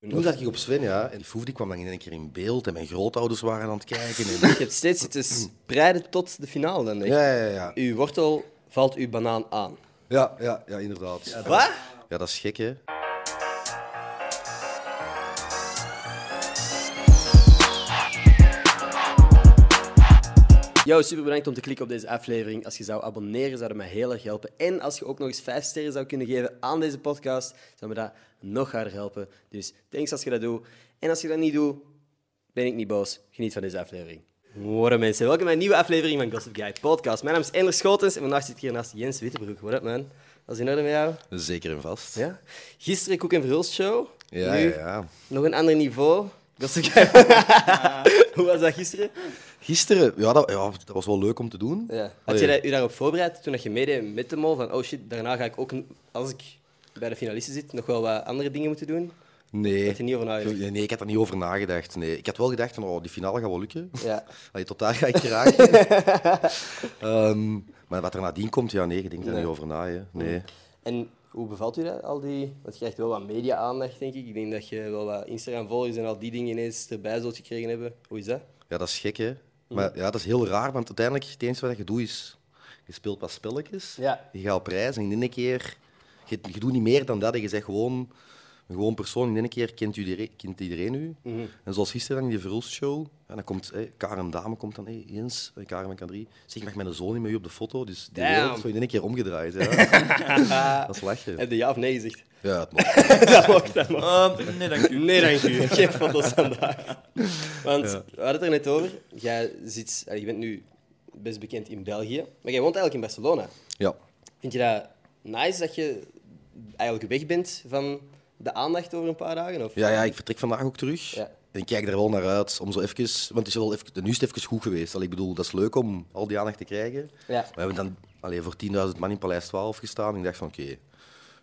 Toen zat ik op Sven, ja. En Foef die kwam dan in één keer in beeld. En mijn grootouders waren aan het kijken. En... Je hebt steeds zitten spreiden tot de finale dan. echt. Ja, ja, ja. Uw wortel valt uw banaan aan. Ja, ja, ja, inderdaad. Wat? Ja, dat is gek, hè. Yo, super bedankt om te klikken op deze aflevering. Als je zou abonneren, zou dat mij heel erg helpen. En als je ook nog eens vijf sterren zou kunnen geven aan deze podcast, zou me dat nog harder helpen. Dus thanks als je dat doet. En als je dat niet doet, ben ik niet boos. Geniet van deze aflevering. Morgen mensen, welkom bij een nieuwe aflevering van Gossip Guy Podcast. Mijn naam is Ender Schotens en vandaag zit ik hier naast Jens Wittebroek. What up man? Alles in orde met jou? Zeker en vast. Ja? Gisteren Koek en Verhulst show. Ja, Nu ja, ja. nog een ander niveau. Gossip Guy. Hoe was dat gisteren? Gisteren, ja dat, ja, dat was wel leuk om te doen. Ja. Had je dat- je daarop voorbereid toen dat je meedeed met de mol? Van, oh shit, daarna ga ik ook, als ik bij de finalisten zit, nog wel wat andere dingen moeten doen? Nee. Had je niet over nagedacht? Nee, ik had er niet over nagedacht. Nee. Ik had wel gedacht van, oh, die finale gaat wel lukken. Ja. Allee, tot daar ga ik geraken. Ehm, maar wat er nadien komt, ja, nee, ik denk daar Nee. niet over na. Hè. Nee. En hoe bevalt u dat, al die... Want je krijgt wel wat media-aandacht, denk ik. Ik denk dat je wel wat Instagram-volgers en al die dingen ineens erbij zult gekregen hebben. Hoe is dat? Ja, dat is gek, hè. Maar ja, dat is heel raar, want uiteindelijk, het enige wat je doet is... Je speelt wat spelletjes, Ja. je gaat op reis en in één keer... Je, je doet niet meer dan dat, je zegt gewoon... Een gewoon persoon, in één keer kent iedereen, kent iedereen u. Mhm. En zoals gisteren dan in die Verhulst-show, ja, dan komt hey, Karen Dame komt dan, hey, Jens, hey, Karen van K3, zeg, mag mijn zoon niet met u op de foto? Dus die Damn. wereld zo in één keer omgedraaid. Ja. dat is lachen. Heb je ja of nee gezegd? Ja, het mag. dat mag, dat mag. Ehm, nee, dank u. Nee, dank u. Geen foto's vandaag. Want we hadden het er net over. Jij zit, je bent nu best bekend in België, maar jij woont eigenlijk in Barcelona. Ja. Vind je dat nice dat je eigenlijk weg bent van de aandacht over een paar dagen? Of? Ja, ja, ik vertrek vandaag ook terug. Ja. En ik kijk er wel naar uit om zo even... Want het is wel even, nu is het even goed geweest. Allee, ik bedoel, dat is leuk om al die aandacht te krijgen. Ja. We hebben dan allee, voor 10.000 man in Paleis 12 gestaan. En ik dacht van, oké,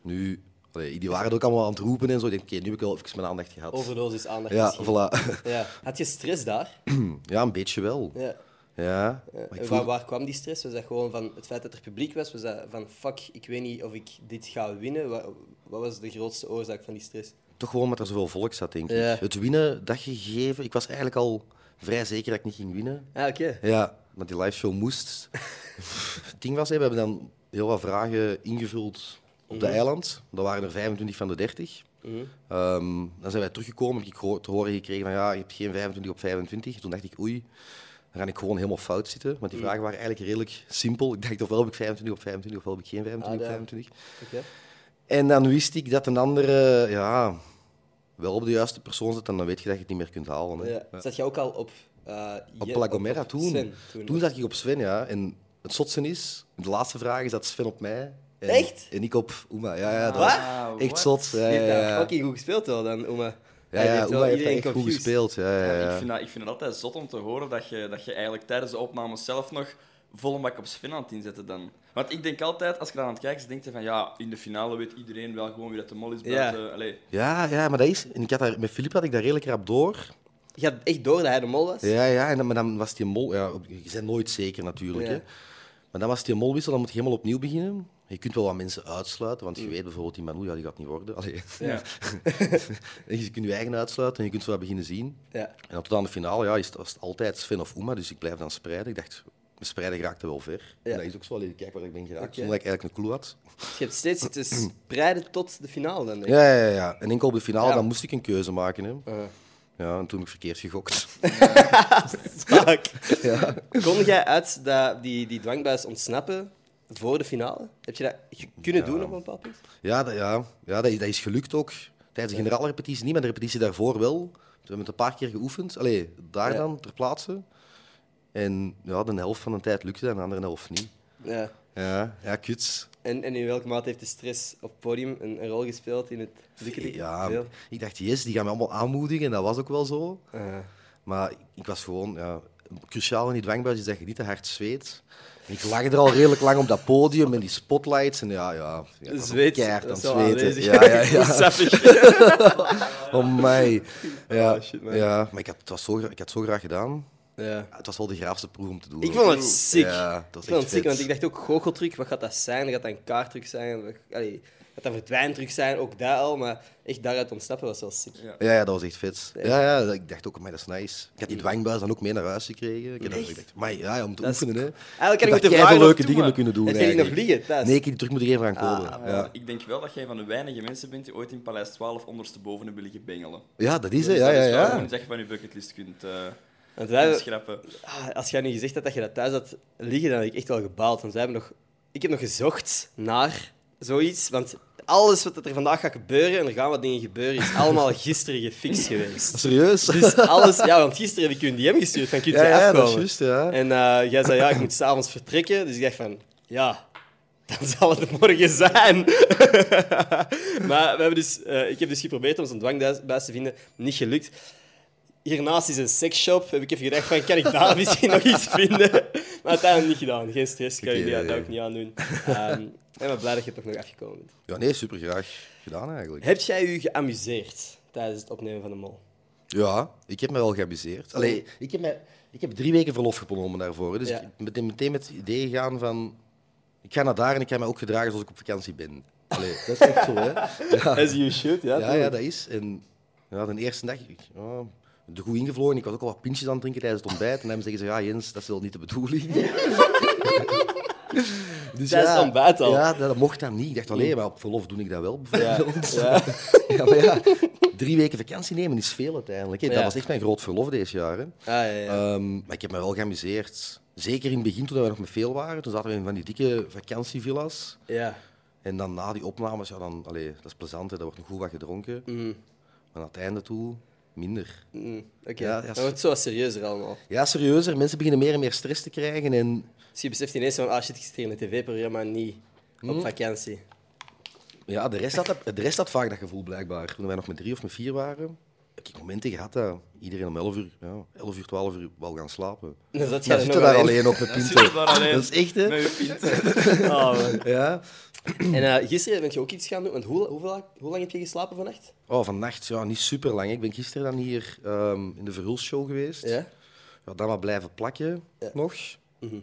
nu... Allee, die waren ook allemaal aan het roepen en zo. Ik denk, oké, nu heb ik wel even mijn aandacht gehad. Overdosis aandacht Ja, misschien. voilà. Ja. Had je stress daar? Ja, een beetje wel. Ja. Ja. Ja. Maar ik En voel- waar, waar kwam die stress? Was dat gewoon van het feit dat er publiek was? Was dat van fuck, ik weet niet of ik dit ga winnen? Wat, wat was de grootste oorzaak van die stress? Toch gewoon omdat er zoveel volk zat, denk ik. Ja. Het winnen, dat gegeven... Ik was eigenlijk al vrij zeker dat ik niet ging winnen. Ah, oké. Ja, dat die liveshow moest. het ding was, we hebben dan heel wat vragen ingevuld op de eiland. Dat waren er 25 van de 30. Mhm. Ehm, dan zijn wij teruggekomen. Heb ik te horen gekregen van ja, je hebt geen 25 op 25. Toen dacht ik, oei, dan ga ik gewoon helemaal fout zitten. Want die vragen waren eigenlijk redelijk simpel. Ik dacht, ofwel heb ik 25 op 25, ofwel heb ik geen 25 Ah, op daar. 25. Oké. En dan wist ik dat een andere ja, wel op de juiste persoon zit. En dan weet je dat je het niet meer kunt halen. Hè. Ja. Zat je ook al op... eh, Op La Gomera toen. Sven toen. zat ik op Sven, ja. En het zotste is, de laatste vraag is dat Sven op mij. En, Echt? En ik op Uma. Ja, ja, dat Wauw, echt zot. Ja, ja, ja. fucking goed gespeeld wel dan, Oma. Ja, Hij ja, heeft dat echt goed gespeeld. Ja, ja, Ja, ja. ik, vind dat, ik vind het altijd zot om te horen dat je, dat je eigenlijk tijdens de opnames zelf nog vol een bak op Sven aan het inzetten dan. Want ik denk altijd, als je dan aan het kijken is, denk je van ja, in de finale weet iedereen wel gewoon wie dat de mol is Ja. buiten. Ja, ja, maar dat is... En ik had daar, met Filip had ik daar redelijk rap door. Je had echt door dat hij de mol was? Ja, ja, en dan, maar dan was die mol... Ja, je bent nooit zeker natuurlijk, Ja. hè. Maar dan was die molwissel, dan moet je helemaal opnieuw beginnen. Je kunt wel wat mensen uitsluiten, want je weet bijvoorbeeld die Manu, ja, die gaat niet worden. Allee. ja. En je kunt je eigen uitsluiten en je kunt zo wat beginnen zien. Ja. En dan tot aan de finale ja, is het, was het altijd Sven of Uma, dus ik blijf dan spreiden. Ik dacht, spreiden geraakte wel ver. Ja. En dat is ook zo. Allee, kijk waar ik ben geraakt, Oké. zonder dat ik eigenlijk een clue had. Je hebt steeds zitten spreiden tot de finale dan, denk ik. Ja, ja, ja. En enkel op de finale, dan moest ik een keuze maken. Hè. Uh, Ja, en toen heb ik verkeerd gegokt. fuck. Kon jij uit dat, die, die dwangbuis ontsnappen voor de finale? Heb je dat kunnen doen op een bepaald punt? Ja, dat, ja, ja dat, is, dat is gelukt ook. Tijdens de generaalrepetitie niet, maar de repetitie daarvoor wel. We hebben het een paar keer geoefend. Allee, daar Ja. dan, ter plaatse. En ja, de helft van de tijd lukte en de andere helft niet. Ja. Ja, ja kut. En, en in welke mate heeft de stress op het podium een, een rol gespeeld in het lukken? Ja, ik dacht, yes, die gaan me allemaal aanmoedigen. En dat was ook wel zo. Uh, Maar ik was gewoon... Ja, cruciaal in die dwangbuis is dat je niet te hard zweet. En ik lag er al redelijk lang op dat podium met die spotlights. En ja, ja, ja Zweet, keihard aan zweten. Ja, ja, ja. Oh my. Ja, Oh, shit, man. ja, maar ik, had, het was zo, ik had het zo graag gedaan. ja. Het was wel de graafste proef om te doen. Ik vond het sick. Ja, dat ik vond het sick, vet. want ik dacht ook goocheltruc, wat gaat dat zijn? Gaat dat een kaarttruc zijn? Allee, Dat dan verdwijnt terug zijn, ook dat al. Maar echt daaruit ontsnappen was wel sick. Ja. Ja, ja, dat was echt vet. Ja, ja, ik dacht ook, maar dat is nice. Ik had die dwangbuis dan ook mee naar huis gekregen. Ik, dat, dacht, maar ja, ja, om te Dat oefenen, hè. Eigenlijk kan ik de keiveel vraag leuke toe, dingen maar kunnen doen. Nog eigenlijk. liggen thuis? Nee, ik heb die terug moeten geven aan Ah, Kobe. maar ja. Ik denk wel dat jij van de weinige mensen bent die ooit in Paleis 12 ondersteboven hebben liggen bengelen. ja, dat is het. Dus Ja, dat ja, is wel ja. gewoon dat je van je bucketlist kunt eh Want wij. Ah, als jij nu gezegd had dat je dat thuis had liggen, dan had ik echt wel gebaald. Want wij hebben nog... Ik heb nog gezocht naar zoiets. Want alles wat er vandaag gaat gebeuren, en er gaan wat dingen gebeuren, is allemaal gisteren gefixt geweest. Serieus? Dus alles... Ja, want gisteren heb ik je een DM gestuurd van, kun je Ja, ja, afkomen? dat is juist, ja. En eh, jij zei, ja, ik moet s'avonds vertrekken. Dus ik dacht van, ja, dan zal het morgen zijn. maar we hebben dus, eh, ik heb dus geprobeerd om zo'n dwangbuis te vinden. Niet gelukt. Hiernaast is een seksshop. Heb ik even gedacht van, kan ik daar misschien nog iets vinden? Maar uiteindelijk niet gedaan. Geen stress, kan je ja, dat ja. ook niet aandoen. Ehm ik ben blij dat je toch nog afgekomen bent. Ja, nee, super graag gedaan eigenlijk. Heb jij je geamuseerd tijdens het opnemen van de mol? Ja, ik heb me wel geamuseerd. Allee, ik heb, me, ik heb drie weken verlof genomen daarvoor. Dus Ja. ik ben meteen, met het idee gegaan van... Ik ga naar daar en ik ga me ook gedragen zoals ik op vakantie ben. Allee, dat is echt zo, hè. Ja, As you should, ja. ja, ja dat is. En ja, de eerste dag... Ik, ja, de goed ingevlogen. Ik was ook al wat pintjes aan het drinken tijdens het ontbijt. En dan zeggen ze, ja Jens, dat is wel niet de bedoeling. dus Tijdens het ontbijt al? Ja, dat mocht dan niet. Ik dacht, alleen, maar op verlof doe ik dat wel, Ja, bijvoorbeeld. ja. Ja, maar ja, drie weken vakantie nemen is veel uiteindelijk. hè. Dat Ja. was echt mijn groot verlof deze jaar. Hè. Ah, ja, ja. Ehm, maar ik heb me wel geamuseerd. Zeker in het begin, toen we nog met veel waren. Toen zaten we in van die dikke vakantievilla's. ja. En dan na die opnames, ja, dan, allee, dat is plezant, hè. er wordt nog goed wat gedronken. Mhm. Maar aan het einde toe, minder. Mm, Oké, Ja, ja, dan wordt het zo serieuzer allemaal. Ja, serieuzer. Mensen beginnen meer en meer stress te krijgen. En Dus je beseft ineens van, ah shit, ik zit hier in een tv-programma niet op vakantie. ja, de rest, had, de rest had vaak dat gevoel, blijkbaar. Toen wij nog met drie of met vier waren, heb ik momenten gehad dat iedereen om 11 uur, ja, 11 uur, 12 uur wou gaan slapen. Dan jij er zitten daar alleen. alleen op met zit daar alleen. Dat is echt, hè? Met. Oh, man. Ja. En eh, gisteren ben je ook iets gaan doen, want hoe, hoeveel, hoe lang heb je geslapen vannacht? Oh, vannacht, ja, niet super lang. Ik ben gisteren dan hier ehm, in de Verhulsshow geweest. Ja? Ja, dan wat blijven plakken Ja. nog. Mhm.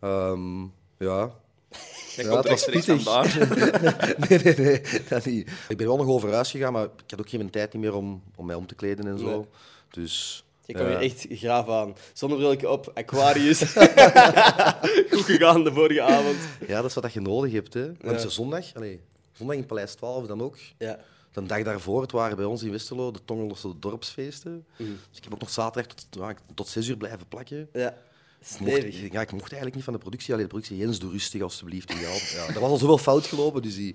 Ehm, ja. Dat Ja, komt het was daar. nee, nee, nee, dat niet. Ik ben wel nog over huis gegaan, maar ik had ook geen tijd meer om, om mij om te kleden en zo. Nee. Dus... Je kwam ja. hier echt graaf aan. Zonnebrilje op, Aquarius. Goed gegaan de vorige avond. Ja, dat is wat dat je nodig hebt. Hè. Want Ja. zo zondag, allee, zondag in Paleis 12 dan ook. Ja. De dag daarvoor, het waren bij ons in Westerlo de Tongelosse dorpsfeesten. Mhm. Dus ik heb ook nog zaterdag tot, tot zes uur blijven plakken. Ja. Ik mocht, Stevig. ja, ik mocht eigenlijk niet van de productie. Alleen de productie, Jens, doe rustig alstublieft. Ja, ja, er was al zoveel fout gelopen, dus die...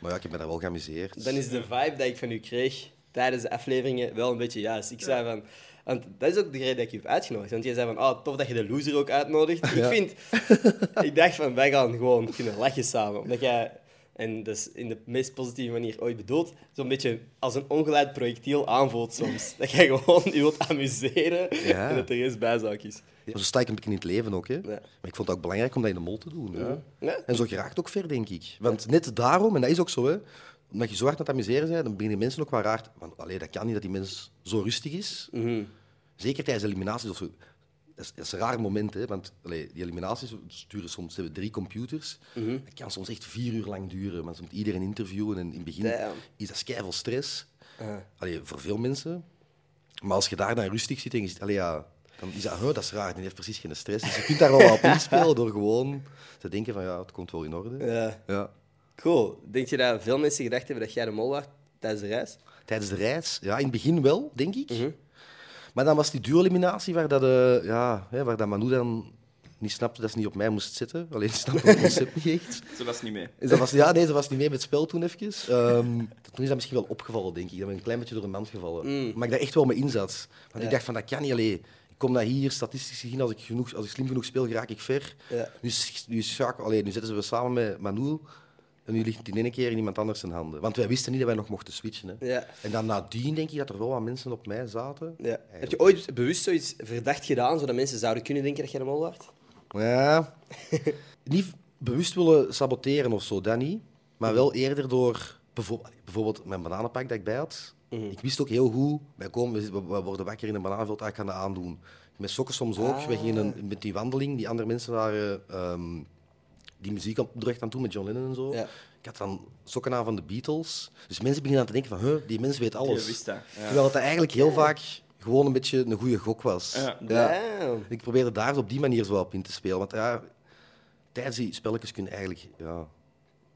Maar ja, ik heb me daar wel geamuseerd. Dan is de vibe die ik van u kreeg tijdens de afleveringen wel een beetje juist. Ik zei van... Want dat is ook de reden dat ik je heb uitgenodigd. Want jij zei van, ah, tof dat je de loser ook uitnodigt. Ik vind... ik dacht van, wij gaan gewoon kunnen lachen samen. Omdat jij... En dat is in de meest positieve manier ooit bedoeld. Zo'n beetje als een ongeleid projectiel aanvoelt soms. Dat jij gewoon je wilt amuseren Ja. en dat er geen bijzaak is. Ja, zo sta ik een beetje in het leven ook. Hè. Ja. Maar ik vond het ook belangrijk om dat in de mol te doen. En zo geraakt ook ver, denk ik. Want net daarom, en dat is ook zo, hè, omdat je zo hard aan het amuseren bent, dan beginnen mensen ook wel raar... Want, allee, dat kan niet dat die mens zo rustig is. Mhm. Zeker tijdens de eliminaties of zo. Dat is, is een raar moment, hè, want allee, die eliminaties duren soms hebben drie computers. Mhm. Dat kan soms echt vier uur lang duren. Want ze moet iedereen interviewen en in het begin Damn. is dat keiveel stress. Allee, voor veel mensen. Maar als je daar dan rustig zit en je zit, allee, ja, dan is dat, huh, dat is raar, die heeft precies geen stress. Dus je kunt daar wel op inspelen door gewoon te denken van ja, het komt wel in orde. Ja. Ja. Cool. Denk je dat veel mensen gedacht hebben dat jij de mol was tijdens de reis? Tijdens de reis, ja, in het begin wel, denk ik. Mhm. Maar dan was die duo-eliminatie waar, dat, eh, ja, hè, waar dat Manu dan niet snapte dat ze niet op mij moest zitten. Alleen snapte het concept niet echt. Ze was niet mee. Dat was, ja, nee, ze was niet mee met het spel toen even. Ehm, toen is dat misschien wel opgevallen, denk ik. Dat ben een klein beetje door de mand gevallen. Mm. Maar ik daar echt wel mee inzat. Want Ja. ik dacht van, dat kan niet alleen. Ik kom naar hier, statistisch gezien, als ik, genoeg, als ik slim genoeg speel, raak ik ver. Ja. Nu, nu, is Sjaak- allee, nu zitten ze we samen met Manu. En nu ligt het in één keer in iemand anders zijn handen. Want wij wisten niet dat wij nog mochten switchen. Hè. Ja. En dan nadien denk ik dat er wel wat mensen op mij zaten. ja. Heb je ooit bewust zoiets verdacht gedaan, zodat mensen zouden kunnen denken dat jij de mol was? Ja, niet bewust willen saboteren of zo, dat niet. Maar wel eerder door bijvoorbeeld, mijn bananenpak dat ik bij had. Mhm. Ik wist ook heel goed, wij, komen, we, worden wakker in een bananenveld, ah, ik ga dat aandoen. Met sokken soms ook. Ah. We gingen met die wandeling, die andere mensen waren ehm, die muziek aan het aan doen met John Lennon en zo. Ja. Ik had dan sokken aan van de Beatles. Dus mensen beginnen aan te denken van, huh, die mens weet alles. wist dat, ja. Terwijl het eigenlijk heel vaak gewoon een beetje een goede gok was. Ja. Ik probeerde daar op die manier zo op in te spelen. Want ja, tijdens die spelletjes kun je eigenlijk... Ja,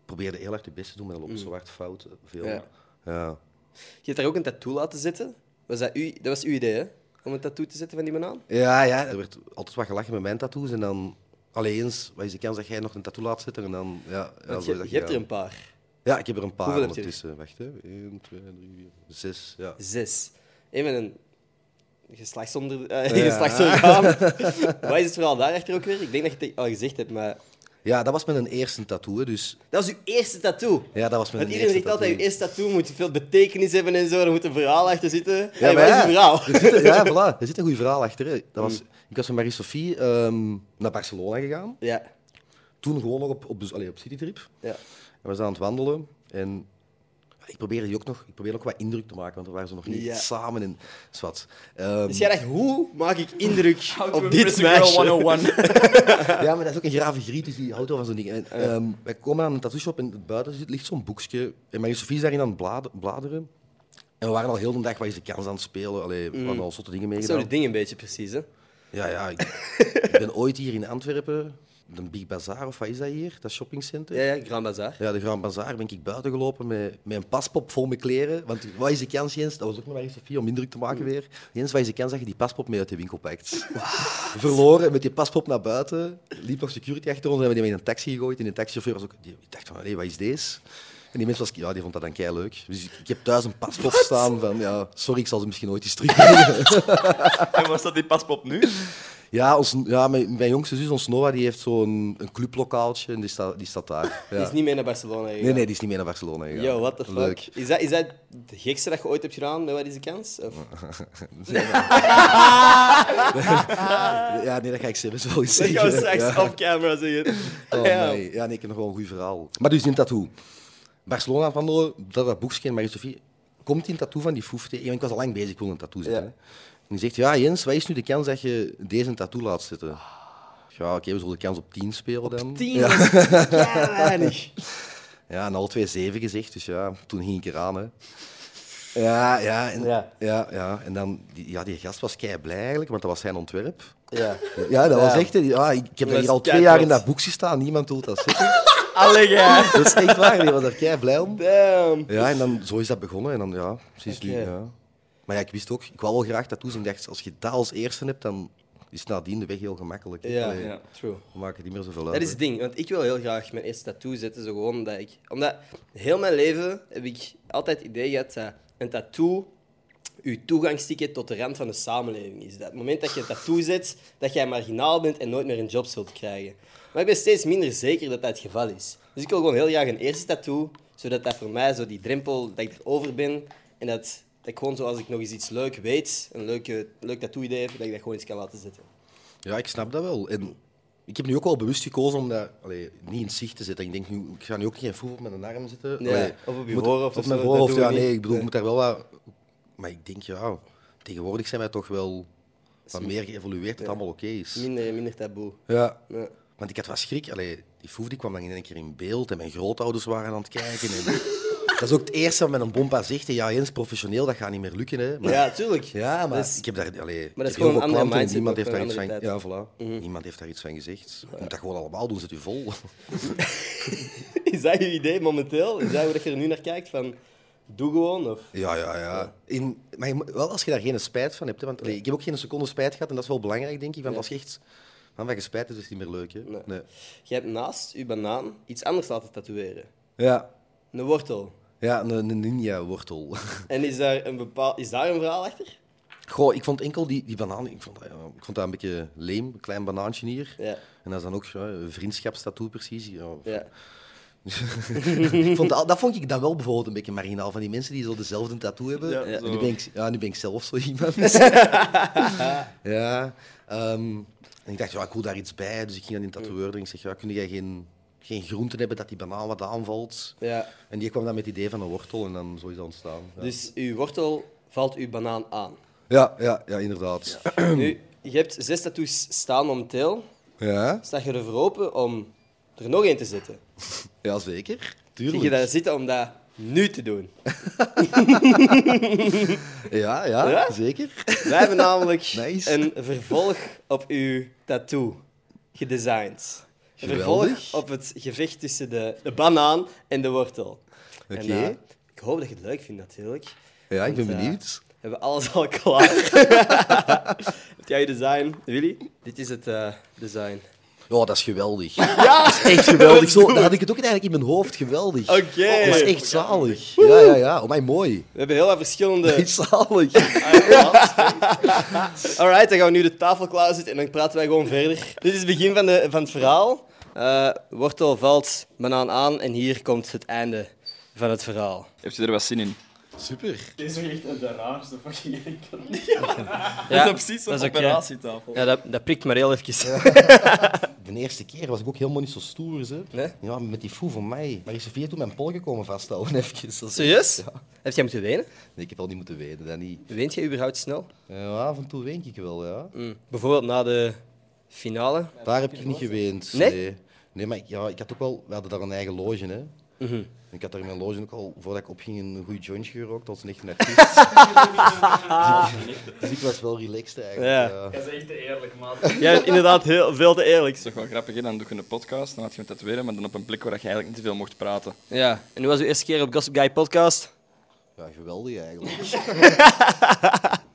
probeerde heel erg je best te doen, maar dat loopt zo hard fout. Veel. Mm. Ja. Ja. Je hebt daar ook een tattoo laten zitten. Was dat, u, dat was uw idee, hè? Om een tattoo te zetten van die banaan? Ja, ja, er werd altijd wat gelachen met mijn tattoos. En dan alleen eens, wat is de kans dat jij nog een tattoo laat zetten? En dan, ja, ja, je, je hebt er een paar. Ja, ik heb er een paar Hoeveel er? ondertussen. Wacht, hè. 1, 2, 3, 4, 6. Ja. Zes. Eén met een geslachtsonder, eh, geslachtsorgaan. Wat is het verhaal daarachter ook weer? Ik denk dat je het al gezegd hebt, maar... ja, dat was mijn eerste tattoo. hè, Dus Dat was uw eerste tattoo. ja, dat was mijn Want iedereen eerste zegt altijd, je tattoo. eerste tattoo moet veel betekenis hebben en zo. Er moet een verhaal achter zitten. Ja, maar wat is ja, het verhaal? Er zit, ja, voilà. Er zit een goed verhaal achter. Hè. Dat was, Mm. ik was met Marie-Sophie ehm, naar Barcelona gegaan. Ja. Toen gewoon nog op, op, dus, allee, op citytrip. ja. En we zijn aan het wandelen. En ik probeerde die ook nog, ik probeerde ook wat indruk te maken, want we waren zo nog niet Ja. samen. En, zwart. Ehm, Dus jij dacht, hoe maak ik indruk op dit meisje? 101. ja, maar dat is ook een grave griet, dus die houdt wel van zo'n ding. En, ehm, wij komen aan een tattoo shop en buiten zit, ligt zo'n boekje. En Marie-Sophie is daarin aan het blad- bladeren. En we waren al heel de dag, wat is de kans aan het spelen? Allee, we hadden al zotte dingen meegedaan. het ding een beetje precies, hè? Ja, ja. Ik, ik ben ooit hier in Antwerpen, de Big Bazaar, of wat is dat hier? Dat shoppingcenter? Ja, ja, Grand Bazaar. Ja, de Grand Bazaar ben ik buiten gelopen met, met een paspop vol met kleren. Want wat is de kans, Jens? Dat was ook nog maar eens Sofie om indruk te maken weer. Jens, wat is de kans dat je die paspop mee uit de winkel pakt? Verloren, met die paspop naar buiten. Liep nog security achter ons en hebben die in een taxi gegooid. En de taxichauffeur was ook... Die dacht van, hé, wat is deze? En die mens was... Ja, die vond dat dan kei leuk. Dus ik, heb thuis een paspop staan van... Ja, sorry, ik zal ze misschien ooit eens terugbrengen. En was dat die paspop nu? Ja, ons, ja mijn, mijn jongste zus, ons Noah, die heeft zo'n een clublokaaltje en die staat, die staat daar. Ja. Die is niet mee naar Barcelona gegaan. Nee, nee, die is niet mee naar Barcelona gegaan. Yo, what the fuck? Leuk. Is dat, is dat het gekste dat je ooit hebt gedaan? Met wat is de kans? Of? Ja, nee, dat ga ik zelfs wel eens zeggen. gaan we straks ja. off camera zeggen. Oh, Ja. nee. Ja, nee, ik heb nog wel een goed verhaal. Maar dus in tattoo. Barcelona van dat dat boekje en Marie-Sophie. Komt die tattoo van die foef tegen? Ja, ik was al lang bezig, ik wil een tattoo zetten. Ja. Die zegt, ja Jens, wat is nu de kans dat je deze tattoo laat zetten? Ja, oké, we zullen de kans op 10 spelen dan. Tien Ja. is kei weinig. ja, en alle twee zeven gezegd, dus ja, toen ging ik eraan. Hè. Ja, ja, en, Ja. ja. Ja, en dan, die, ja, die gast was kei blij eigenlijk, want dat was zijn ontwerp. Ja. Ja, dat was Ja. echt. hè. Ja, ik heb Dat hier al twee jaar in dat boekje staan. Niemand wil dat zitten. Allee, jij. Dat is echt waar. Die was daar kei blij om. Damn. Ja, en dan zo is dat begonnen. En dan, ja, precies nu. Oké. Ja. Maar ja, ik wist ook, ik wou wel graag tattoos. En ik dacht, als je dat als eerste hebt, dan is nadien de weg heel gemakkelijk. hè. Ja, Allee, Ja. true. We maken niet meer zoveel uit. Dat is het ding, want ik wil heel graag mijn eerste tattoo zetten, zo gewoon omdat ik... Omdat heel mijn leven heb ik altijd het idee gehad dat een tattoo uw toegangsticket tot de rand van de samenleving is. Dat het moment dat je een tattoo zet, dat jij marginaal bent en nooit meer een job zult krijgen. Maar ik ben steeds minder zeker dat dat het geval is. Dus ik wil gewoon heel graag een eerste tattoo, zodat dat voor mij zo die drempel, dat ik erover ben en dat, dat ik gewoon zo als ik nog eens iets leuk weet, een leuke, leuk tattoo-idee heb, dat ik dat gewoon eens kan laten zetten. Ja, ik snap dat wel. En ik heb nu ook wel bewust gekozen om dat allee, niet in zicht te zetten. Ik denk nu, ik ga nu ook geen voet op mijn arm zitten. Ja, Allee, of op je moet- voorhoofd of mijn voorhoofd, ja, nee. Ik bedoel, ik moet daar wel wat... Maar ik denk, ja, tegenwoordig zijn wij toch wel wat meer geëvolueerd dat het allemaal oké is. Minder, minder taboe. Ja. Ja. Want ik had wat schrik. Allee, die foef die kwam dan in één keer in beeld en mijn grootouders waren aan het kijken. En dat is ook het eerste wat met een bompa zegt. Ja, Jens, professioneel, dat gaat niet meer lukken. Hè. Maar, Ja, tuurlijk. ja, maar is- ik heb daar... Allee, Maar dat is gewoon een andere klanten Niemand heeft daar iets van... Ja, voilà. Niemand heeft daar iets van gezegd. Je moet dat gewoon allemaal doen, zet u vol. Is dat je idee momenteel? Is dat hoe dat je er nu naar kijkt? Van, doe gewoon? Of? Ja, ja, ja. In, maar je wel als je daar geen spijt van hebt. Hè, want allee, ik heb ook geen seconde spijt gehad en dat is wel belangrijk, denk ik. Want als je echt van wat je spijt hebt, is het niet meer leuk. Hè. Nee. Nee. Je hebt naast je banaan iets anders laten tatoeëren. Ja. Een wortel. Ja, een, een ninja-wortel. En is daar een, bepaal, is daar een verhaal achter? Goh, ik vond enkel die, die banaan, ik vond, dat, ja, ik vond dat een beetje leem, een klein banaantje hier. Ja. En dat is dan ook ja, een vriendschapstattoo precies. Ja. Ja. ik vond dat, dat vond ik dan wel bijvoorbeeld een beetje marginaal, van die mensen die zo dezelfde tattoo hebben. Ja, En nu, ben ik, ja, nu ben ik zelf zo iemand. ja, ehm, en ik dacht, ja, ik wil daar iets bij, dus ik ging aan die tatoeëerder en ik zeg, ja, kun jij geen, geen groenten hebben dat die banaan wat aanvalt? ja. En die kwam dan met het idee van een wortel en dan zo is dat ontstaan. Ja, Dus uw wortel valt uw banaan aan. ja, ja, ja, inderdaad. Nu, je hebt zes tattoos staan momenteel. Ja. Sta je ervoor open om er nog één te zetten. Ja, zeker. Zie Tuurlijk. je daar zitten om dat nu te doen? Ja, ja, Ja? zeker. Wij hebben namelijk Nice. een vervolg op uw tattoo gedesigned. Vervolg op het gevecht tussen de, de banaan en de wortel. Oké. Eh, ik hoop dat je het leuk vindt, natuurlijk. Ja, ik ben Want, eh, benieuwd. We hebben alles al klaar. het jij design, Willy? Dit is het eh, design. Oh, dat is geweldig. Ja! Dat is echt geweldig. Zo, dat had ik het ook eigenlijk in mijn hoofd. Geweldig. Oké. Dat is echt zalig. Ja, ja, ja. Oh, mij mooi. We hebben heel wat verschillende... Echt zalig. Alright, dan gaan we nu de tafel klaarzetten en dan praten wij gewoon verder. Dit is het begin van, de, van het verhaal. Eh, wortel valt banaan aan en hier komt het einde van het verhaal. Heeft u er wat zin in? Super. Dit is echt de raarste fucking enkel. Ja, dat is precies dat zo'n operatietafel. Ja, dat, dat prikt maar heel even. De eerste keer was ik ook helemaal niet zo stoer. Hè. Nee? Ja, met die foe van mij. Maar is Sofia toen mijn polken komen vasthouden. Even. Serieus? Ja. Heb jij moeten wenen? Nee, ik heb al niet moeten weten. Dat niet. Weent jij überhaupt snel? Ja, af en toe ween ik wel, ja. Mm. Bijvoorbeeld na de finale. Daar heb ik niet geweend. Nee? Nee, nee maar ik- ja, ik had ook wel... We hadden daar een eigen loge, hè. Mhm. Ik had daar in mijn loge ook al, voordat ik opging, een goed jointje gerookt. Echt een artiest. dus ik was wel relaxed eigenlijk. Ja. Ja. Dat is echt te eerlijk, man. Bent inderdaad heel, veel te eerlijk. Dat is toch wel grappig, hè? dan doe je een podcast, dan had je een tatoeëren, maar dan op een plek waar je eigenlijk niet te veel mocht praten. Ja, en hoe was uw eerste keer op Gossip Guy podcast? Ja, geweldig eigenlijk.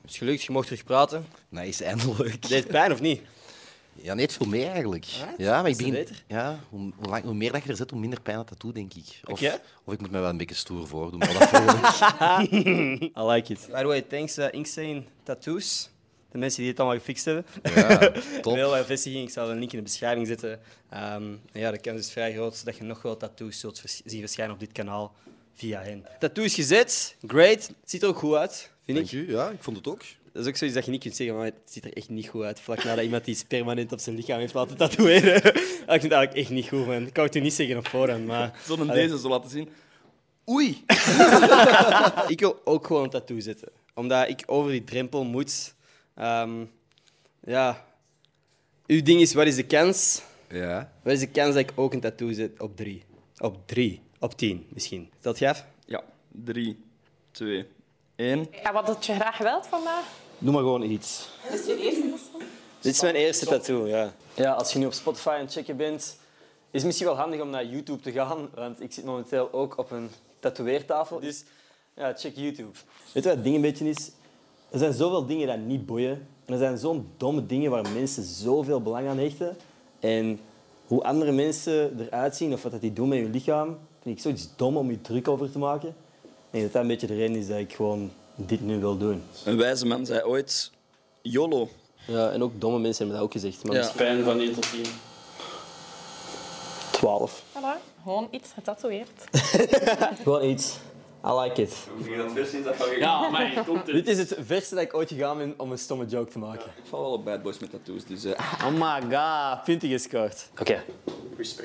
Is gelukt, je mocht terug praten. Nice, eindelijk. Deed het pijn of niet? Ja, niet veel meer eigenlijk. Ja, maar ik begin... Ja, hoe, hoe, lang- hoe meer dat je er zit, hoe minder pijn dat dat doet, denk ik. Of, of ik moet me wel een beetje stoer voordoen. Maar dat. I like it. By the way, thanks uh, Inksane Tattoos. De mensen die het allemaal gefixt hebben. Ja, top. Heel veel vestiging. Ik zal een link in de beschrijving zetten. Ehm, ja, de kans is vrij groot dat je nog wel tattoos zult vers- zien verschijnen op dit kanaal via hen. Tattoo is gezet. Great. Het ziet er ook goed uit, vind Dank ik. u. Ja, ik vond het ook. Dat is ook zoiets dat je niet kunt zeggen, maar het ziet er echt niet goed uit. Vlak nadat iemand iets permanent op zijn lichaam heeft laten tatoeëren. ik vind het eigenlijk echt niet goed, man. Ik kan het u niet zeggen op voorhand, maar... Allee. deze zo laten zien? Oei! Ik wil ook gewoon een tattoo zetten. Omdat ik over die drempel moet. Ehm, ja. Uw ding is, wat is de kans? Ja. Wat is de kans dat ik ook een tattoo zet op drie? Op drie. Op tien, misschien. Je af? Ja, 3, 2, 1. Ja, wat had je graag wilt vandaag? Doe maar gewoon iets. Is het je eerste persoon? Dit is mijn eerste tattoo, ja. Ja, als je nu op Spotify aan het checken bent, is het misschien wel handig om naar YouTube te gaan, want ik zit momenteel ook op een tatoeëertafel. Dus ja, check YouTube. Weet je wat het ding een beetje is? Er zijn zoveel dingen die niet boeien. En er zijn zo'n domme dingen waar mensen zoveel belang aan hechten. En hoe andere mensen eruit zien of wat dat die doen met hun lichaam, vind ik zoiets dom om je druk over te maken. Ik denk dat dat een beetje de reden is dat ik gewoon dit nu wil doen. Een wijze man zei ooit: YOLO. Ja, en ook domme mensen hebben dat ook gezegd. Maar Ja. misschien Pijn van 1 tot 10. 12. Voilà, gewoon iets getatoeëerd. Gewoon iets. I like it. Hoe ging dat vers in dat van Ja, maar. Dit is het verste dat ik ooit gegaan ben om een stomme joke te maken. Ik val wel op bad boys met tattoos, dus... eh, Oh my god, punten gescoord. Oké,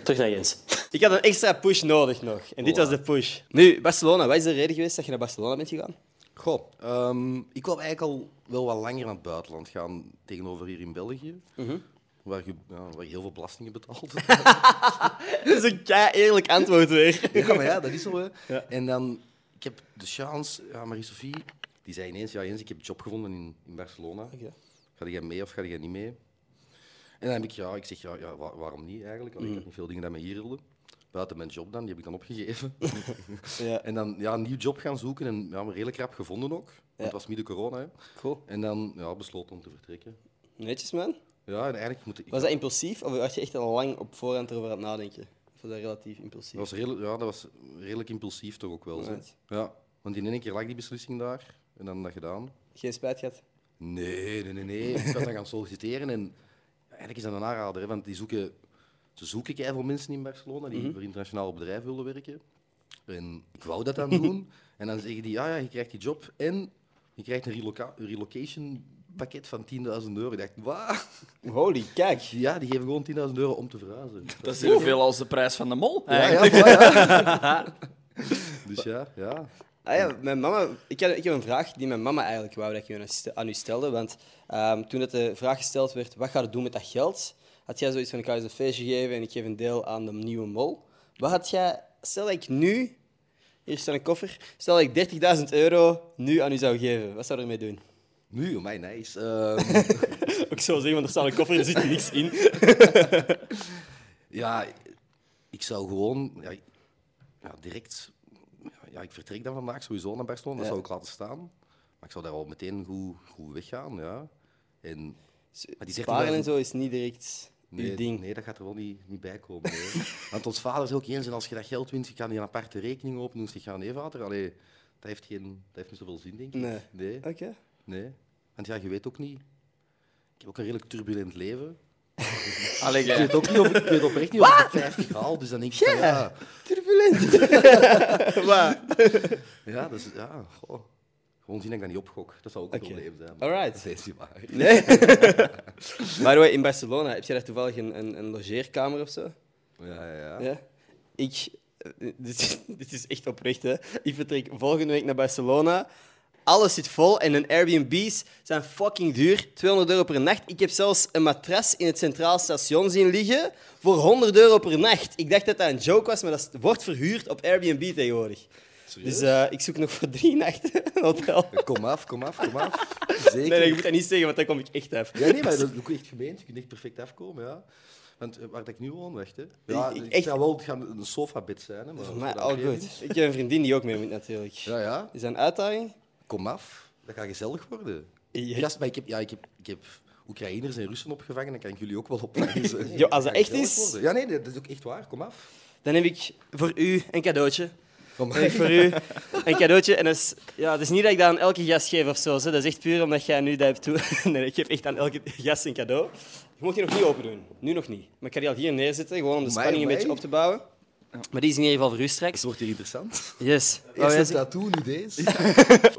terug naar Jens. Ik had een extra push nodig nog. En dit was de push. Nu, Barcelona. Wat is de reden geweest dat je naar Barcelona bent gegaan? Goh, ehm, ik wil eigenlijk al wel wat langer naar het buitenland gaan tegenover hier in België. Waar je, ja, waar je heel veel belastingen betaalt. Dat is een kei eerlijk antwoord weer. ja, maar ja, dat is zo. Hè. Ja. En dan, ik heb de chance, ja, Marie-Sophie, die zei ineens, ja Jens, ik heb een job gevonden in, in Barcelona. Oké. Ga jij mee of ga jij niet mee? En dan heb ik, ja, ik zeg, ja, ja wa- waarom niet eigenlijk? Want ik had niet veel dingen dat mij hier hielden. Buiten mijn job dan, die heb ik dan opgegeven. Ja, en dan ja, een nieuw job gaan zoeken en ja, redelijk rap gevonden ook. Want Ja. het was midden corona. Hè. cool. En dan ja, besloten om te vertrekken. Netjes, man. Ja, en eigenlijk moet ik... Was dat impulsief of was je echt al lang op voorhand erover aan het nadenken? Was dat relatief impulsief? Dat was, redelijk, ja, dat was redelijk impulsief toch ook wel. Right. Ja, want in één keer lag die beslissing daar en dan dat gedaan. Geen spijt gehad? Nee, nee, nee, nee. Ik was dan gaan solliciteren en eigenlijk is dat een aanrader, hè, want die zoeken, ze zoeken veel mensen in Barcelona die voor internationaal bedrijf willen werken. En ik wou dat dan doen. En dan zeggen die, ja, ja, je krijgt die job en je krijgt een reloca- relocation pakket van 10.000 euro. Ik dacht, wat? Holy, kijk. Ja, die geven gewoon 10.000 euro om te verhuizen. Dat is evenveel als de prijs van de mol. Ja, ja, voilà, ja. Dus ja, ja. Ah ja, mijn mama, ik, heb, ik heb een vraag die mijn mama eigenlijk wou dat ik aan u stelde. Want ehm, toen het de vraag gesteld werd, wat ga je doen met dat geld? had jij zoiets van, ik ga eens een feestje geven en ik geef een deel aan de nieuwe mol. Wat had jij, stel dat ik nu, hier staat een koffer, stel dat ik 30.000 euro nu aan u zou geven, wat zou je ermee doen? Nu, my nice. Ehm, Ook zo zeggen, want er staat een koffer, er zit niks in. ja, ik zou gewoon ja, ja, direct... Ja, ik vertrek dan vandaag sowieso naar Barcelona, dat zou ik laten staan. Maar ik zou daar al meteen goed, goed weggaan, ja. En, maar die 30.000 Sparen en zo is niet direct Nee, uw ding. nee, dat gaat er wel niet, niet bij komen. Want ons vader is ook eens, en als je dat geld wint, je kan die een aparte rekening openen. Dus je gaat nee, vader, allee, dat, heeft geen, dat heeft niet zoveel zin, denk ik. Nee. Nee, Oké. nee. Want ja, je weet ook niet... Ik heb ook een redelijk turbulent leven. Allee, Ik weet ook niet of ik weet oprecht niet of ik de 50 haal, dus dan denk ik van ja... Turbulent. Wat? Ja, dus, ja goh. Gewoon zien dat ik dat niet opgok. Dat zou ook een Oké. probleem zijn. Alright. Dat is niet waar. Nee. Way, in Barcelona, heb je daar toevallig een, een, een logeerkamer of zo? Ja, ja, ja. Ja. Ik, eh, dit, is- dit is echt oprecht, hè. Ik vertrek volgende week naar Barcelona. Alles zit vol en een Airbnb's zijn fucking duur. 200 euro per nacht. Ik heb zelfs een matras in het Centraal Station zien liggen voor 100 euro per nacht. Ik dacht dat dat een joke was, maar dat wordt verhuurd op Airbnb tegenwoordig. Dus eh, ik zoek nog voor drie nachten een hotel. Kom af, kom af, kom af. Zeker. Nee, nee, je moet dat niet zeggen, want dan kom ik echt af. Ja, nee, maar dat is ook echt gemeend. Je kunt echt perfect afkomen, ja. Want eh, waar ik nu woon, echt, hè. Ja, Ik- ik echt- zou wel gaan een sofabed zijn, hè. Maar, Voor mij dat al goed. Ik heb een vriendin die ook mee moet, natuurlijk. Ja, ja. Is dat een uitdaging? Kom af. Dat gaat gezellig worden. Ja. Gast, maar ik heb, ja, ik heb, ik heb Oekraïners en Russen opgevangen, dan kan ik jullie ook wel opvangen. Jo, als dat echt is? worden. Ja, nee, dat is ook echt waar. Kom af. Dan heb ik voor u een cadeautje. Kom ik voor u een cadeautje. En dat is, ja, het is niet dat ik dat aan elke gast geef of zo. hè. Dat is echt puur omdat jij nu dat hebt toe. Nee, ik geef echt aan elke gast een cadeau. Je moet die nog niet open doen. Nu nog niet. Maar ik ga die al hier neerzetten, gewoon om de spanning een beetje op te bouwen. Maar die is in ieder geval voor u straks. Het wordt hier interessant. Yes. Oh, Eerst ja, een tattoo, nu deze.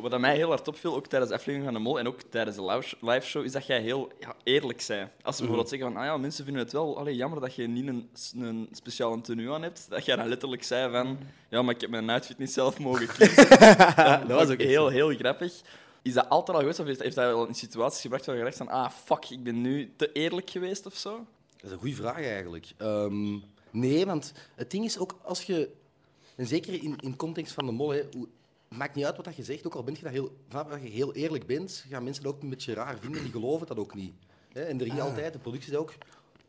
Wat aan mij heel hard opviel, ook tijdens de aflevering van de Mol en ook tijdens de live- show, is dat jij heel ja, eerlijk bent. Als ze bijvoorbeeld zeggen van, ah ja, mensen vinden het wel allee, jammer dat je niet een, een speciale tenue aan hebt, dat jij dan letterlijk zei van, ja, maar ik heb mijn outfit niet zelf mogen kiezen. dat was ook heel, heel grappig. Is dat altijd al geweest, of heeft, heeft dat wel in situaties gebracht waar je dacht van, ah, fuck, ik ben nu te eerlijk geweest of zo? Dat is een goede vraag eigenlijk. Ehm, nee, want het ding is ook als je, en zeker in, in context van de mol, hè, hoe, maakt niet uit wat dat je zegt, ook al ben je dat heel, vanaf dat je heel eerlijk bent, gaan mensen dat ook een beetje raar vinden, die geloven dat ook niet. Hè? En er is altijd, de productie is ook,